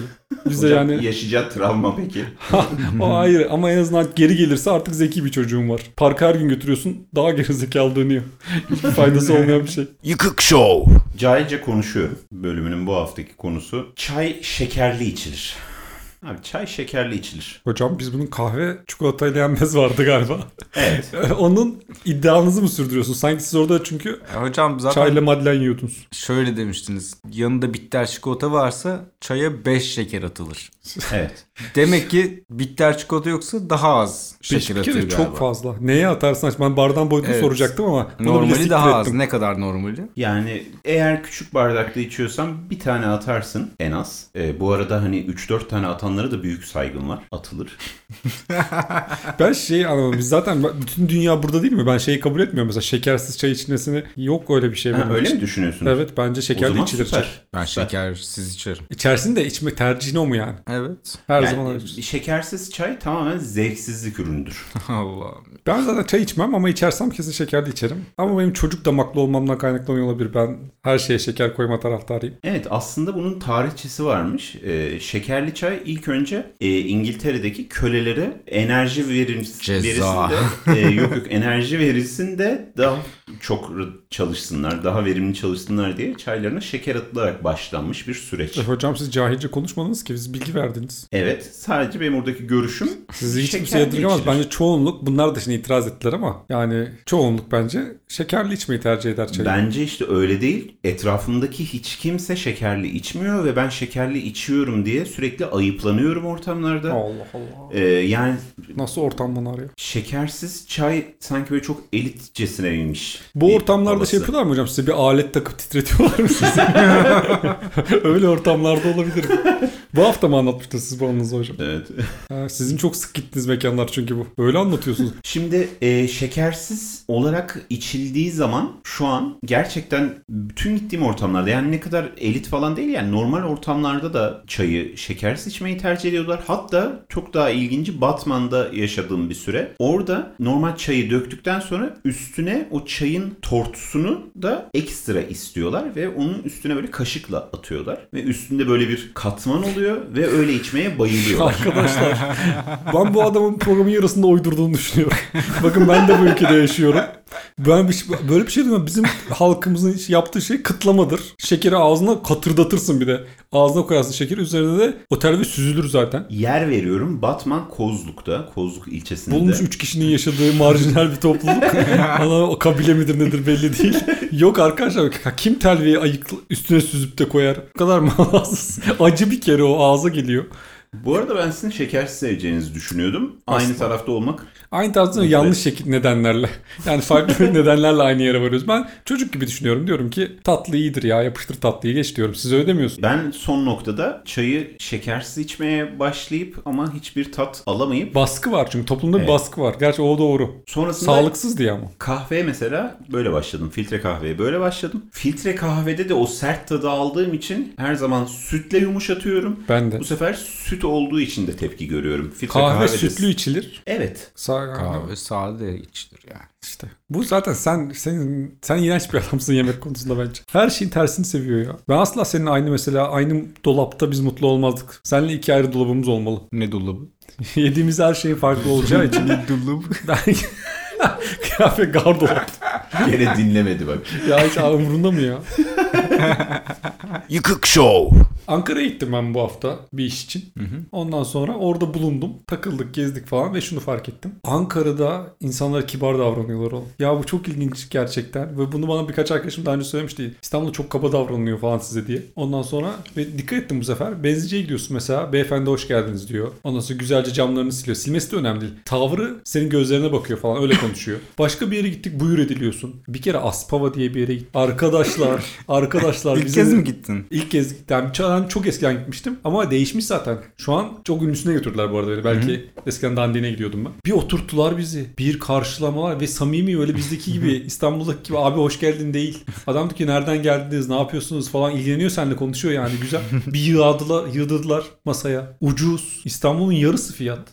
[SPEAKER 2] Bize
[SPEAKER 1] Hocam
[SPEAKER 2] yani
[SPEAKER 1] yaşayacağı travma peki. [LAUGHS]
[SPEAKER 2] o ayrı ama en azından geri gelirse artık zeki bir çocuğum var. Parka her gün götürüyorsun daha geri zekalı dönüyor. Hiçbir faydası olmayan bir şey. [LAUGHS]
[SPEAKER 1] Yıkık Show. Cahilce konuşuyorum. Bölümünün bu haftaki konusu çay şekerli içilir. Abi çay şekerli içilir.
[SPEAKER 2] Hocam biz bunun kahve çikolatayla yenmez vardı galiba.
[SPEAKER 1] Evet. [LAUGHS]
[SPEAKER 2] Onun iddianızı mı sürdürüyorsun? Sanki siz orada çünkü
[SPEAKER 3] E, hocam zaten
[SPEAKER 2] çayla madlen yiyordunuz.
[SPEAKER 3] şöyle demiştiniz. Yanında bitter çikolata varsa çaya 5 şeker atılır.
[SPEAKER 1] Evet.
[SPEAKER 3] Demek ki bitter çikolata yoksa daha az şeker atıyor galiba.
[SPEAKER 2] çok fazla. Neye atarsan ben bardağın boyutunu
[SPEAKER 3] Evet.
[SPEAKER 2] soracaktım ama
[SPEAKER 3] Normali daha az. Ne kadar normali?
[SPEAKER 1] Yani eğer küçük bardakta içiyorsan bir tane atarsın en az. Ee, bu arada hani 3-4 tane atanlara da büyük saygım var. Atılır. [LAUGHS]
[SPEAKER 2] Ben şeyi anlamadım. Biz zaten bütün dünya burada değil mi? Ben şeyi kabul etmiyorum. Mesela şekersiz çay içmesini yok öyle bir şey.
[SPEAKER 1] Ha, öyle
[SPEAKER 2] için.
[SPEAKER 1] mi düşünüyorsunuz?
[SPEAKER 2] Evet bence şekerli içilir
[SPEAKER 1] süper.
[SPEAKER 3] Ben
[SPEAKER 1] Süper.
[SPEAKER 3] şekersiz içerim.
[SPEAKER 2] İçersin de içme tercihin o mu yani?
[SPEAKER 3] Evet.
[SPEAKER 2] Her
[SPEAKER 1] Yani
[SPEAKER 2] zaman öyle.
[SPEAKER 1] şekersiz çay tamamen zevksizlik ürünüdür. [LAUGHS]
[SPEAKER 3] Allah.
[SPEAKER 2] Ben zaten çay içmem ama içersem kesin şekerli içerim. Ama benim çocuk damaklı olmamdan kaynaklanıyor olabilir. Ben her şeye şeker koyma taraftarıyım.
[SPEAKER 1] Evet aslında bunun tarihçesi varmış. Ee, şekerli çay ilk önce e, İngiltere'deki kölelere enerji
[SPEAKER 3] Ceza.
[SPEAKER 1] verisinde e, yok yok [LAUGHS] enerji verisinde daha çok çalışsınlar, daha verimli çalışsınlar diye çaylarına şeker atılarak başlanmış bir süreç.
[SPEAKER 2] E, hocam siz cahilce konuşmadınız ki biz bilgi verdiniz.
[SPEAKER 1] Evet sadece benim oradaki görüşüm
[SPEAKER 2] Sizi hiç kimse yadırgamaz.
[SPEAKER 1] içilir.
[SPEAKER 2] Bence çoğunluk bunlar da şimdi itiraz ettiler ama yani çoğunluk bence şekerli içmeyi tercih eder çayı.
[SPEAKER 1] Bence işte öyle değil. Etrafımdaki hiç kimse şekerli içmiyor ve ben şekerli içiyorum diye sürekli ayıplanıyorum ortamlarda.
[SPEAKER 2] Allah Allah.
[SPEAKER 1] Ee, yani
[SPEAKER 2] Nasıl ortam bunlar ya?
[SPEAKER 1] şekersiz çay sanki böyle çok elitçesineymiş.
[SPEAKER 2] Bu
[SPEAKER 1] bir
[SPEAKER 2] ortamlarda
[SPEAKER 1] havası.
[SPEAKER 2] şey yapıyorlar mı hocam? Size bir alet takıp titretiyorlar mı sizi? [LAUGHS] [LAUGHS] Öyle ortamlarda olabilir. Bu hafta mı anlatmıştınız siz bu anınızı hocam?
[SPEAKER 1] Evet.
[SPEAKER 2] Ha, sizin çok sık gittiğiniz mekanlar çünkü bu. Öyle anlatıyorsunuz. [LAUGHS]
[SPEAKER 1] Şimdi e, şekersiz olarak içildiği zaman şu an gerçekten bütün gittiğim ortamlarda yani ne kadar elit falan değil yani normal ortamlarda da çayı şekersiz içmeyi tercih ediyorlar. Hatta çok daha ilginci Batman'da yaşadığım bir süre. Orada normal çayı döktükten sonra üstüne o çayın tortusunu da ekstra istiyorlar ve onun üstüne böyle kaşıkla atıyorlar. Ve üstünde böyle bir katman oluyor ve öyle içmeye bayılıyorlar.
[SPEAKER 2] Arkadaşlar [LAUGHS] ben bu adamın programın yarısında uydurduğunu düşünüyorum. [LAUGHS] Bakın ben de bu ülkede yaşıyorum. Ben bir, şey- böyle bir şey diyorum. Bizim halkımızın yaptığı şey kıtlamadır. Şekeri ağzına katırdatırsın bir de. Ağzına koyarsın şekeri. Üzerine de otel ve süzülür zaten.
[SPEAKER 1] Yer veriyorum Batman Kozluk'ta, Kozluk ilçesinde.
[SPEAKER 2] Bulmuş 3 kişinin yaşadığı marjinal bir topluluk. [LAUGHS] Ama o kabile midir nedir belli değil. Yok arkadaşlar kim telveyi ayık üstüne süzüp de koyar? Bu kadar manasız. Acı bir kere o ağza geliyor.
[SPEAKER 1] Bu arada ben sizin şekersiz seveceğinizi düşünüyordum. Aynı tarafta olmak.
[SPEAKER 2] Aynı tarzda yanlış şekil nedenlerle. [LAUGHS] Yani farklı [LAUGHS] nedenlerle aynı yere varıyoruz. Ben çocuk gibi düşünüyorum. Diyorum ki tatlı iyidir ya yapıştır tatlıyı geç diyorum. Siz öyle demiyorsunuz.
[SPEAKER 1] Ben son noktada çayı şekersiz içmeye başlayıp ama hiçbir tat alamayıp
[SPEAKER 2] Baskı var çünkü toplumda bir
[SPEAKER 1] Evet.
[SPEAKER 2] baskı var. Gerçi o doğru.
[SPEAKER 1] sonrasında
[SPEAKER 2] Sağlıksız diye ama.
[SPEAKER 1] kahveye mesela böyle başladım. Filtre kahveye böyle başladım. Filtre kahvede de o sert tadı aldığım için her zaman sütle yumuşatıyorum.
[SPEAKER 2] Ben de.
[SPEAKER 1] Bu sefer süt olduğu için de tepki görüyorum. Filtre
[SPEAKER 2] Kahve
[SPEAKER 1] kahvede-
[SPEAKER 2] sütlü içilir.
[SPEAKER 1] Evet.
[SPEAKER 2] Sa-
[SPEAKER 3] Kahve sade içilir yani.
[SPEAKER 2] İşte. Bu zaten sen sen sen iğrenç bir adamsın yemek konusunda bence. Her şeyin tersini seviyor ya. Ben asla senin aynı mesela aynı dolapta biz mutlu olmazdık. Seninle iki ayrı dolabımız olmalı.
[SPEAKER 3] Ne dolabı? [LAUGHS]
[SPEAKER 2] Yediğimiz her şeyin farklı olacağı için. [LAUGHS]
[SPEAKER 3] dolabı?
[SPEAKER 2] ben [LAUGHS] kahve gardolap.
[SPEAKER 1] Gene dinlemedi bak.
[SPEAKER 2] Ya hiç umurunda mı ya?
[SPEAKER 1] Yıkık Show.
[SPEAKER 2] Ankara'ya gittim ben bu hafta bir iş için. Ondan sonra orada bulundum. Takıldık, gezdik falan ve şunu fark ettim. Ankara'da insanlara kibar davranıyorlar oğlum. Ya bu çok ilginç gerçekten. Ve bunu bana birkaç arkadaşım daha önce söylemişti. İstanbul'da çok kaba davranılıyor falan size diye. Ondan sonra ve dikkat ettim bu sefer. Benzinciye gidiyorsun mesela. Beyefendi hoş geldiniz diyor. Ondan sonra güzelce camlarını siliyor. Silmesi de önemli değil. Tavrı senin gözlerine bakıyor falan. Öyle konuşuyor. [LAUGHS] Başka bir yere gittik buyur ediliyorsun. Bir kere Aspava diye bir yere gittik. Arkadaşlar, [LAUGHS] arkadaşlar.
[SPEAKER 3] İlk
[SPEAKER 2] bize-
[SPEAKER 3] kez mi gittin?
[SPEAKER 2] İlk kez gittim. Ben çok eskiden gitmiştim ama değişmiş zaten. Şu an çok ünlüsüne götürdüler bu arada beni. Belki eskiden dandine gidiyordum ben. Bir oturttular bizi. Bir karşılamalar ve samimi öyle bizdeki gibi [LAUGHS] İstanbul'daki gibi abi hoş geldin değil. Adam diyor ki nereden geldiniz ne yapıyorsunuz falan ilgileniyor seninle konuşuyor yani güzel. [LAUGHS] Bir yığadılar, yığdırdılar masaya. Ucuz. İstanbul'un yarısı fiyat.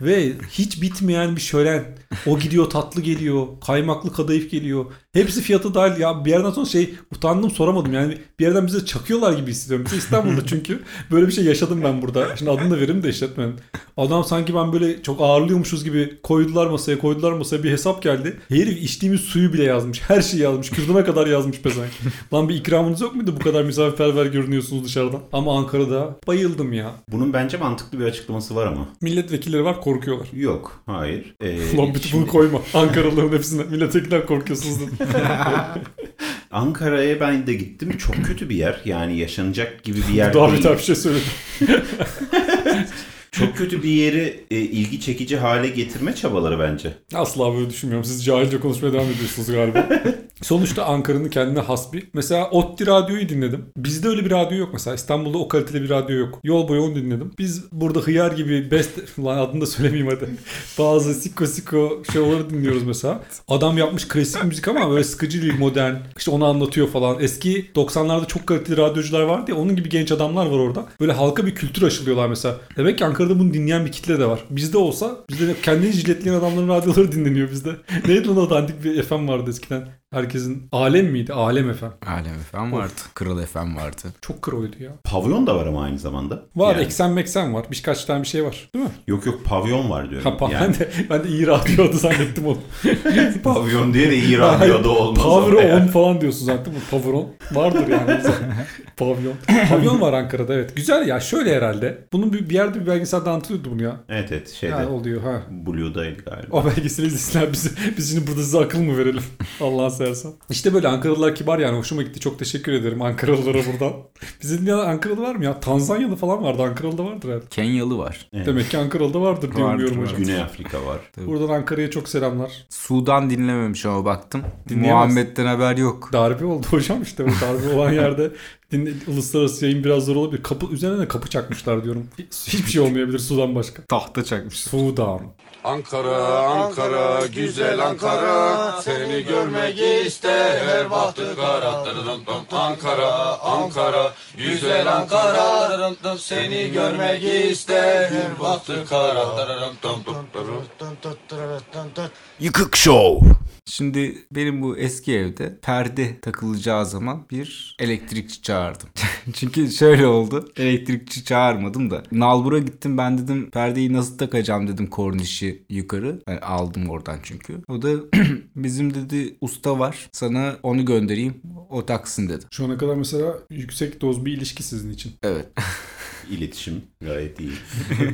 [SPEAKER 2] ve hiç bitmeyen bir şölen. O gidiyor tatlı geliyor. Kaymaklı kadayıf geliyor. Hepsi fiyatı dahil ya bir yerden sonra şey utandım soramadım yani bir yerden bize çakıyorlar gibi hissediyorum. Bize İstanbul'da [LAUGHS] çünkü böyle bir şey yaşadım ben burada. Şimdi adını da veririm de işletmenin. Adam sanki ben böyle çok ağırlıyormuşuz gibi koydular masaya koydular masaya bir hesap geldi. Herif içtiğimiz suyu bile yazmış. Her şeyi yazmış. Kürdüme kadar yazmış pezevenk. Lan bir ikramınız yok muydu bu kadar misafirperver görünüyorsunuz dışarıdan. Ama Ankara'da bayıldım ya.
[SPEAKER 1] Bunun bence mantıklı bir açıklaması var ama.
[SPEAKER 2] Milletvekilleri var korkuyorlar.
[SPEAKER 1] Yok. Hayır. Ee, [LAUGHS]
[SPEAKER 2] Ulan bütün bunu
[SPEAKER 1] şimdi
[SPEAKER 2] koyma. Ankaralıların hepsine milletvekiller korkuyorsunuz dedim. [LAUGHS]
[SPEAKER 1] Ankara'ya ben de gittim. Çok kötü bir yer. Yani yaşanacak gibi bir yer
[SPEAKER 2] Daha
[SPEAKER 1] değil.
[SPEAKER 2] bir şey söyledim. [LAUGHS]
[SPEAKER 1] Çok kötü bir yeri e, ilgi çekici hale getirme çabaları bence.
[SPEAKER 2] Asla böyle düşünmüyorum. Siz cahilce konuşmaya devam ediyorsunuz galiba. [LAUGHS] Sonuçta Ankara'nın kendine has bir. Mesela ODTÜ radyoyu dinledim. Bizde öyle bir radyo yok mesela. İstanbul'da o kalitede bir radyo yok. Yol boyu onu dinledim. Biz burada hıyar gibi best... [LAUGHS] Lan adını da söylemeyeyim hadi. Bazı siko siko şeyleri dinliyoruz mesela. Adam yapmış klasik müzik ama böyle sıkıcı değil modern. İşte onu anlatıyor falan. Eski 90'larda çok kaliteli radyocular vardı ya. Onun gibi genç adamlar var orada. Böyle halka bir kültür aşılıyorlar mesela. Demek ki Ankara'da bunu dinleyen bir kitle de var. Bizde olsa bizde de kendini jiletleyen adamların radyoları dinleniyor bizde. [LAUGHS] Neydi lan o dandik bir FM vardı eskiden. Herkesin Alem miydi? Alem FM.
[SPEAKER 3] Alem FM vardı. Kral FM vardı.
[SPEAKER 2] Çok kroydu ya.
[SPEAKER 1] Pavyon da var ama aynı zamanda.
[SPEAKER 2] Var
[SPEAKER 1] Yani-
[SPEAKER 2] eksen meksen var. Birkaç tane bir şey var. Değil mi?
[SPEAKER 1] Yok yok pavyon var diyorum.
[SPEAKER 2] Ha, pa-
[SPEAKER 1] yani,
[SPEAKER 2] ben, de, ben de iyi radyo adı zannettim onu. [LAUGHS]
[SPEAKER 1] pavyon diye de iyi radyoda olmaz.
[SPEAKER 2] Power
[SPEAKER 1] yani.
[SPEAKER 2] on falan diyorsun zaten. Bu Power on vardır yani. [LAUGHS] Pavyon. Pavyon var Ankara'da evet. Güzel ya şöyle herhalde. Bunun bir, bir yerde bir belgeselde anlatılıyordu bunu ya.
[SPEAKER 1] Evet evet şeyde.
[SPEAKER 2] Ha, oluyor ha.
[SPEAKER 1] Blue'daydı galiba.
[SPEAKER 2] O belgeseli izlesinler bizi. Biz şimdi burada size akıl mı verelim? [LAUGHS] Allah'ın seversen. İşte böyle Ankaralılar kibar yani. Hoşuma gitti. Çok teşekkür ederim Ankaralılara buradan. [LAUGHS] Bizim ya Ankaralı var mı ya? Tanzanyalı falan vardı. Ankaralı'da vardır herhalde.
[SPEAKER 3] Kenyalı var.
[SPEAKER 1] Evet.
[SPEAKER 2] Demek ki Ankaralı'da vardır diye
[SPEAKER 3] Vardır,
[SPEAKER 2] umuyorum hocam.
[SPEAKER 1] Güney Afrika var.
[SPEAKER 2] Buradan Ankara'ya çok selamlar.
[SPEAKER 3] Sudan dinlememiş ama baktım. Muhammed'den haber yok.
[SPEAKER 2] Darbe oldu hocam işte bu darbe olan yerde [LAUGHS] Dinle, uluslararası yayın biraz zor olabilir. Kapı üzerine de kapı çakmışlar diyorum. Hiçbir şey olmayabilir sudan başka.
[SPEAKER 3] Tahta çakmış.
[SPEAKER 2] Sudan.
[SPEAKER 6] Ankara, Ankara, güzel Ankara Seni görmek ister bahtı kara Ankara, Ankara, güzel Ankara Seni görmek ister bahtı kara
[SPEAKER 1] Yıkık Show.
[SPEAKER 3] Şimdi benim bu eski evde perde takılacağı zaman bir elektrikçi çağırdım. [LAUGHS] Çünkü şöyle oldu. Elektrikçi çağırmadım da. Nalbur'a gittim ben dedim perdeyi nasıl takacağım dedim kornişi yukarı. Yani aldım oradan çünkü. O da [CLEARS THROAT] bizim dedi usta var. Sana onu göndereyim. O taksın dedi.
[SPEAKER 2] Şu ana kadar mesela yüksek doz bir ilişki sizin için.
[SPEAKER 3] Evet. [LAUGHS]
[SPEAKER 1] İletişim gayet iyi.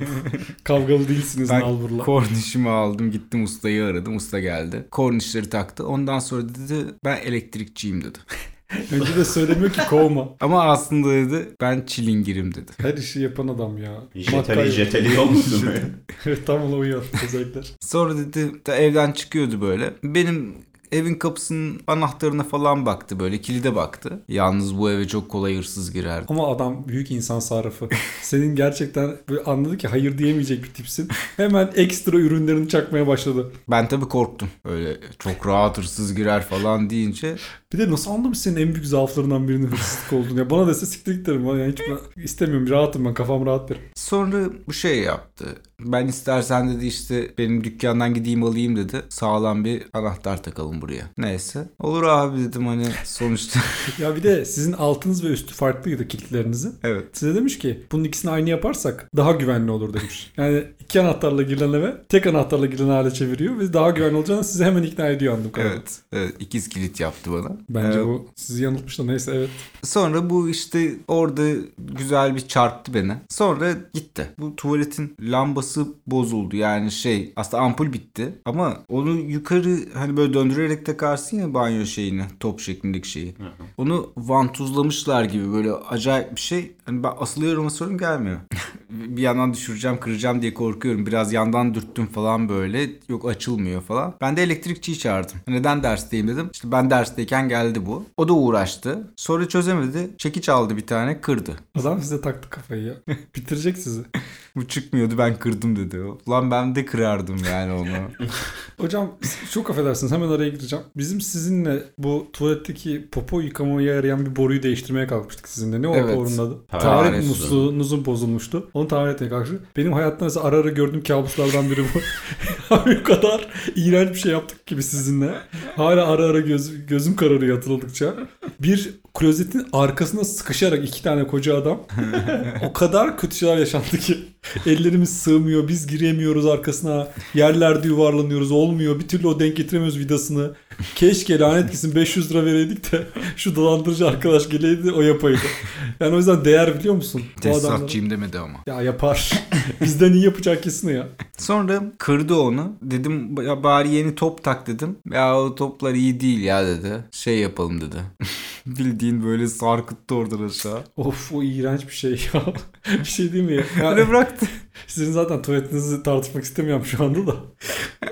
[SPEAKER 1] [LAUGHS]
[SPEAKER 2] Kavgalı değilsiniz
[SPEAKER 3] Ben
[SPEAKER 2] Nalbur'la.
[SPEAKER 3] kornişimi aldım gittim ustayı aradım. Usta geldi. Kornişleri taktı. Ondan sonra dedi ben elektrikçiyim dedi. [LAUGHS]
[SPEAKER 2] Önce de söylemiyor ki kovma. [LAUGHS]
[SPEAKER 3] Ama aslında dedi ben çilingirim dedi.
[SPEAKER 2] Her işi yapan adam ya.
[SPEAKER 1] Jeteli jeteli olmuşsun.
[SPEAKER 2] Evet tam ona uyuyor özellikler.
[SPEAKER 3] Sonra dedi da evden çıkıyordu böyle. Benim evin kapısının anahtarına falan baktı böyle kilide baktı. Yalnız bu eve çok kolay hırsız girerdi.
[SPEAKER 2] Ama adam büyük insan sarrafı. [LAUGHS] Senin gerçekten böyle anladı ki hayır diyemeyecek bir tipsin. Hemen ekstra ürünlerini çakmaya başladı.
[SPEAKER 3] Ben tabii korktum. Öyle çok rahat hırsız girer falan deyince.
[SPEAKER 2] Bir de nasıl anlamış senin en büyük zaaflarından birinin hırsızlık olduğunu. Ya bana dese siktir git derim. Yani hiç ben istemiyorum. Rahatım ben. Kafam rahat derim.
[SPEAKER 3] Sonra bu şey yaptı. Ben istersen dedi işte benim dükkandan gideyim alayım dedi. Sağlam bir anahtar takalım buraya. Neyse. Olur abi dedim hani sonuçta. [LAUGHS]
[SPEAKER 2] Ya bir de sizin altınız ve üstü farklıydı kilitlerinizin.
[SPEAKER 3] evet.
[SPEAKER 2] Size demiş ki bunun ikisini aynı yaparsak daha güvenli olur demiş. Yani iki anahtarla girilen eve tek anahtarla girilen hale çeviriyor ve daha güvenli olacağını sizi hemen ikna ediyor kadarıyla.
[SPEAKER 3] Evet. evet. ikiz kilit yaptı bana.
[SPEAKER 2] Bence
[SPEAKER 3] Ee,
[SPEAKER 2] bu sizi yanıltmış da neyse evet.
[SPEAKER 3] Sonra bu işte orada güzel bir çarptı beni. Sonra gitti. Bu tuvaletin lambası bozuldu. Yani şey aslında ampul bitti. Ama onu yukarı hani böyle döndürerek takarsın ya banyo şeyini. Top şeklindeki şeyi. Onu vantuzlamışlar gibi böyle acayip bir şey. Hani ben asılıyorum asılıyorum gelmiyor. [LAUGHS] bir yandan düşüreceğim kıracağım diye korkuyorum. Biraz yandan dürttüm falan böyle. Yok açılmıyor falan. Ben de elektrikçiyi çağırdım. Neden dersteyim dedim. İşte ben dersteyken geldi bu. O da uğraştı. Sonra çözemedi. Çekiç aldı bir tane kırdı.
[SPEAKER 2] Adam size taktı kafayı ya. [LAUGHS] Bitirecek sizi.
[SPEAKER 3] Bu çıkmıyordu ben kırdım dedi. Ulan ben de kırardım yani onu. [LAUGHS]
[SPEAKER 2] Hocam çok affedersiniz hemen araya gireceğim. Bizim sizinle bu tuvaletteki popo yıkamaya yarayan bir boruyu değiştirmeye kalkmıştık sizinle. Ne o
[SPEAKER 3] Evet.
[SPEAKER 2] borunun adı?
[SPEAKER 1] Taharet
[SPEAKER 2] musluğunuzun bozulmuştu. Onu tamir etmeye kalkmıştık. Benim hayatımda mesela ara ara gördüğüm kabuslardan biri bu. [LAUGHS] Abi o kadar iğrenç bir şey yaptık gibi sizinle. Hala ara ara göz, gözüm kararıyor hatırladıkça. Bir klozetin arkasına sıkışarak iki tane koca adam. [LAUGHS] o kadar kötü şeyler yaşandı ki. [LAUGHS] Ellerimiz sığmıyor. Biz giremiyoruz arkasına. Yerlerde yuvarlanıyoruz. Olmuyor. Bir türlü o denk getiremiyoruz vidasını. Keşke lanet gitsin 500 lira vereydik de [LAUGHS] şu dolandırıcı arkadaş geleydi o yapaydı. Yani o yüzden değer biliyor musun?
[SPEAKER 3] Tesisatçıyım demedi ama.
[SPEAKER 2] Ya yapar. [LAUGHS] Bizden iyi yapacak kesin ya.
[SPEAKER 3] Sonra kırdı onu. Dedim ya bari yeni top tak dedim. Ya o toplar iyi değil ya dedi. Şey yapalım dedi. Bildiğin böyle sarkıttı oradan aşağı.
[SPEAKER 2] Of o iğrenç bir şey ya. bir şey değil mi? Ya,
[SPEAKER 3] Öyle Perfect [LAUGHS]
[SPEAKER 2] sizin zaten tuvaletinizi tartışmak istemiyorum şu anda da.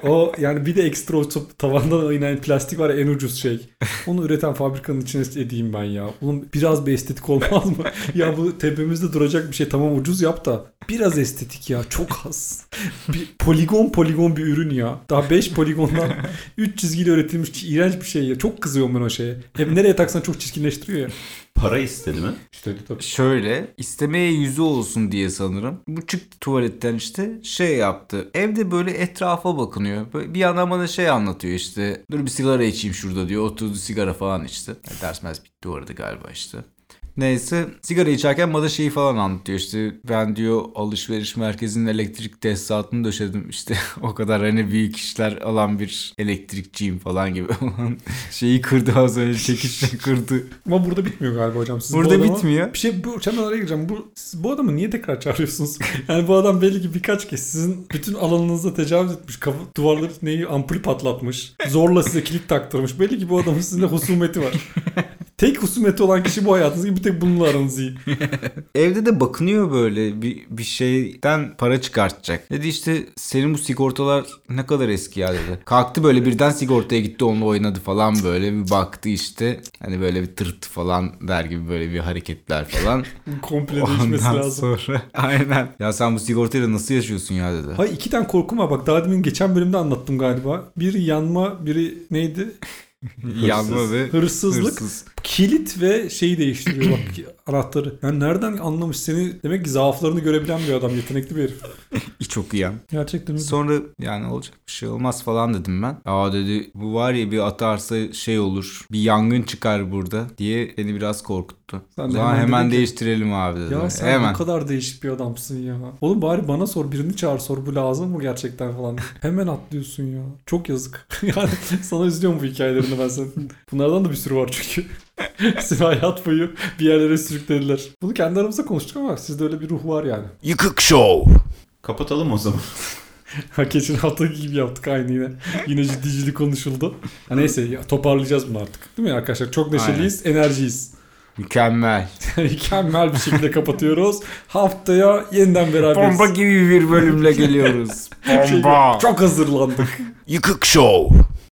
[SPEAKER 2] O yani bir de ekstra o tavandan inen plastik var ya en ucuz şey. Onu üreten fabrikanın içine edeyim ben ya. Bunun biraz bir estetik olmaz mı? [LAUGHS] ya bu tepemizde duracak bir şey tamam ucuz yap da biraz estetik ya çok az. Bir poligon poligon bir ürün ya. Daha 5 poligondan [LAUGHS] 3 çizgiyle üretilmiş iğrenç bir şey ya. Çok kızıyorum ben o şeye. Hep nereye taksan çok çirkinleştiriyor ya.
[SPEAKER 1] Para istedi mi?
[SPEAKER 2] İşte tabii.
[SPEAKER 3] Şöyle istemeye yüzü olsun diye sanırım. Bu çıktı tuvaletten işte şey yaptı. Evde böyle etrafa bakınıyor. Böyle bir yandan bana şey anlatıyor işte. Dur bir sigara içeyim şurada diyor. Oturdu sigara falan içti. E, Ders mez bitti orada galiba işte. Neyse sigara içerken bana şeyi falan anlatıyor işte ben diyor alışveriş merkezinin elektrik tesisatını döşedim işte [LAUGHS] o kadar hani büyük işler alan bir elektrikçiyim falan gibi [LAUGHS] olan şeyi kırdı az önce çekişle [LAUGHS] kırdı.
[SPEAKER 2] Ama burada bitmiyor galiba hocam. Siz
[SPEAKER 3] Burada
[SPEAKER 2] bu adama-
[SPEAKER 3] bitmiyor.
[SPEAKER 2] Bir şey bu hemen araya gireceğim. Bu, siz bu adamı niye tekrar çağırıyorsunuz? Yani bu adam belli ki birkaç kez sizin bütün alanınıza tecavüz etmiş. Kapı, duvarları neyi ampul patlatmış. Zorla size kilit taktırmış. Belli ki bu adamın sizinle husumeti var. Tek husumeti olan kişi bu hayatınız bir tek bununla aranız iyi. [LAUGHS]
[SPEAKER 3] Evde de bakınıyor böyle bir, bir şeyden para çıkartacak. Dedi işte senin bu sigortalar ne kadar eski ya dedi. Kalktı böyle birden sigortaya gitti onunla oynadı falan böyle bir baktı işte. Hani böyle bir tırt falan der gibi böyle bir hareketler falan. [LAUGHS]
[SPEAKER 2] Komple değişmesi
[SPEAKER 3] Ondan
[SPEAKER 2] lazım.
[SPEAKER 3] sonra [LAUGHS] aynen. Ya sen bu sigortayla nasıl yaşıyorsun ya dedi.
[SPEAKER 2] Hay iki tane korkum var. Bak daha demin geçen bölümde anlattım galiba. Biri yanma, biri neydi?
[SPEAKER 3] Yanma ve
[SPEAKER 2] Hırsızlık.
[SPEAKER 3] hırsız.
[SPEAKER 2] Kilit ve şeyi değiştiriyor bak anahtarı. Yani nereden anlamış seni? Demek ki zaaflarını görebilen bir adam. Yetenekli bir herif.
[SPEAKER 3] Çok iyi.
[SPEAKER 2] Gerçekten öyle.
[SPEAKER 3] Sonra yani olacak bir şey olmaz falan dedim ben. Aa dedi bu var ya bir atarsa şey olur. Bir yangın çıkar burada diye beni biraz korkuttu.
[SPEAKER 2] Sen de
[SPEAKER 3] zaman
[SPEAKER 2] hemen
[SPEAKER 3] hemen,
[SPEAKER 2] ki-
[SPEAKER 3] değiştirelim abi dedi.
[SPEAKER 2] Ya sen
[SPEAKER 3] hemen.
[SPEAKER 2] bu kadar değişik bir adamsın ya. Oğlum bari bana sor birini çağır sor bu lazım mı gerçekten falan. [LAUGHS] Hemen atlıyorsun ya. Çok yazık. [LAUGHS] yani sana üzülüyorum bu hikayelerini ben senin. Bunlardan da bir sürü var çünkü. [LAUGHS] Seni hayat boyu bir yerlere sürüklediler. Bunu kendi aramızda konuştuk ama sizde öyle bir ruh var yani.
[SPEAKER 1] Yıkık Show. Kapatalım o zaman. [LAUGHS]
[SPEAKER 2] Ha geçen haftaki gibi yaptık aynı yine. Yine ciddi ciddi konuşuldu. Ha neyse ya, toparlayacağız bunu artık. Değil mi arkadaşlar? Çok neşeliyiz, enerjiyiz.
[SPEAKER 3] Mükemmel. [LAUGHS]
[SPEAKER 2] Mükemmel bir şekilde kapatıyoruz. Haftaya yeniden beraberiz.
[SPEAKER 3] Bomba gibi bir bölümle geliyoruz.
[SPEAKER 2] Şey
[SPEAKER 3] Bomba.
[SPEAKER 2] çok hazırlandık.
[SPEAKER 1] Yıkık Show.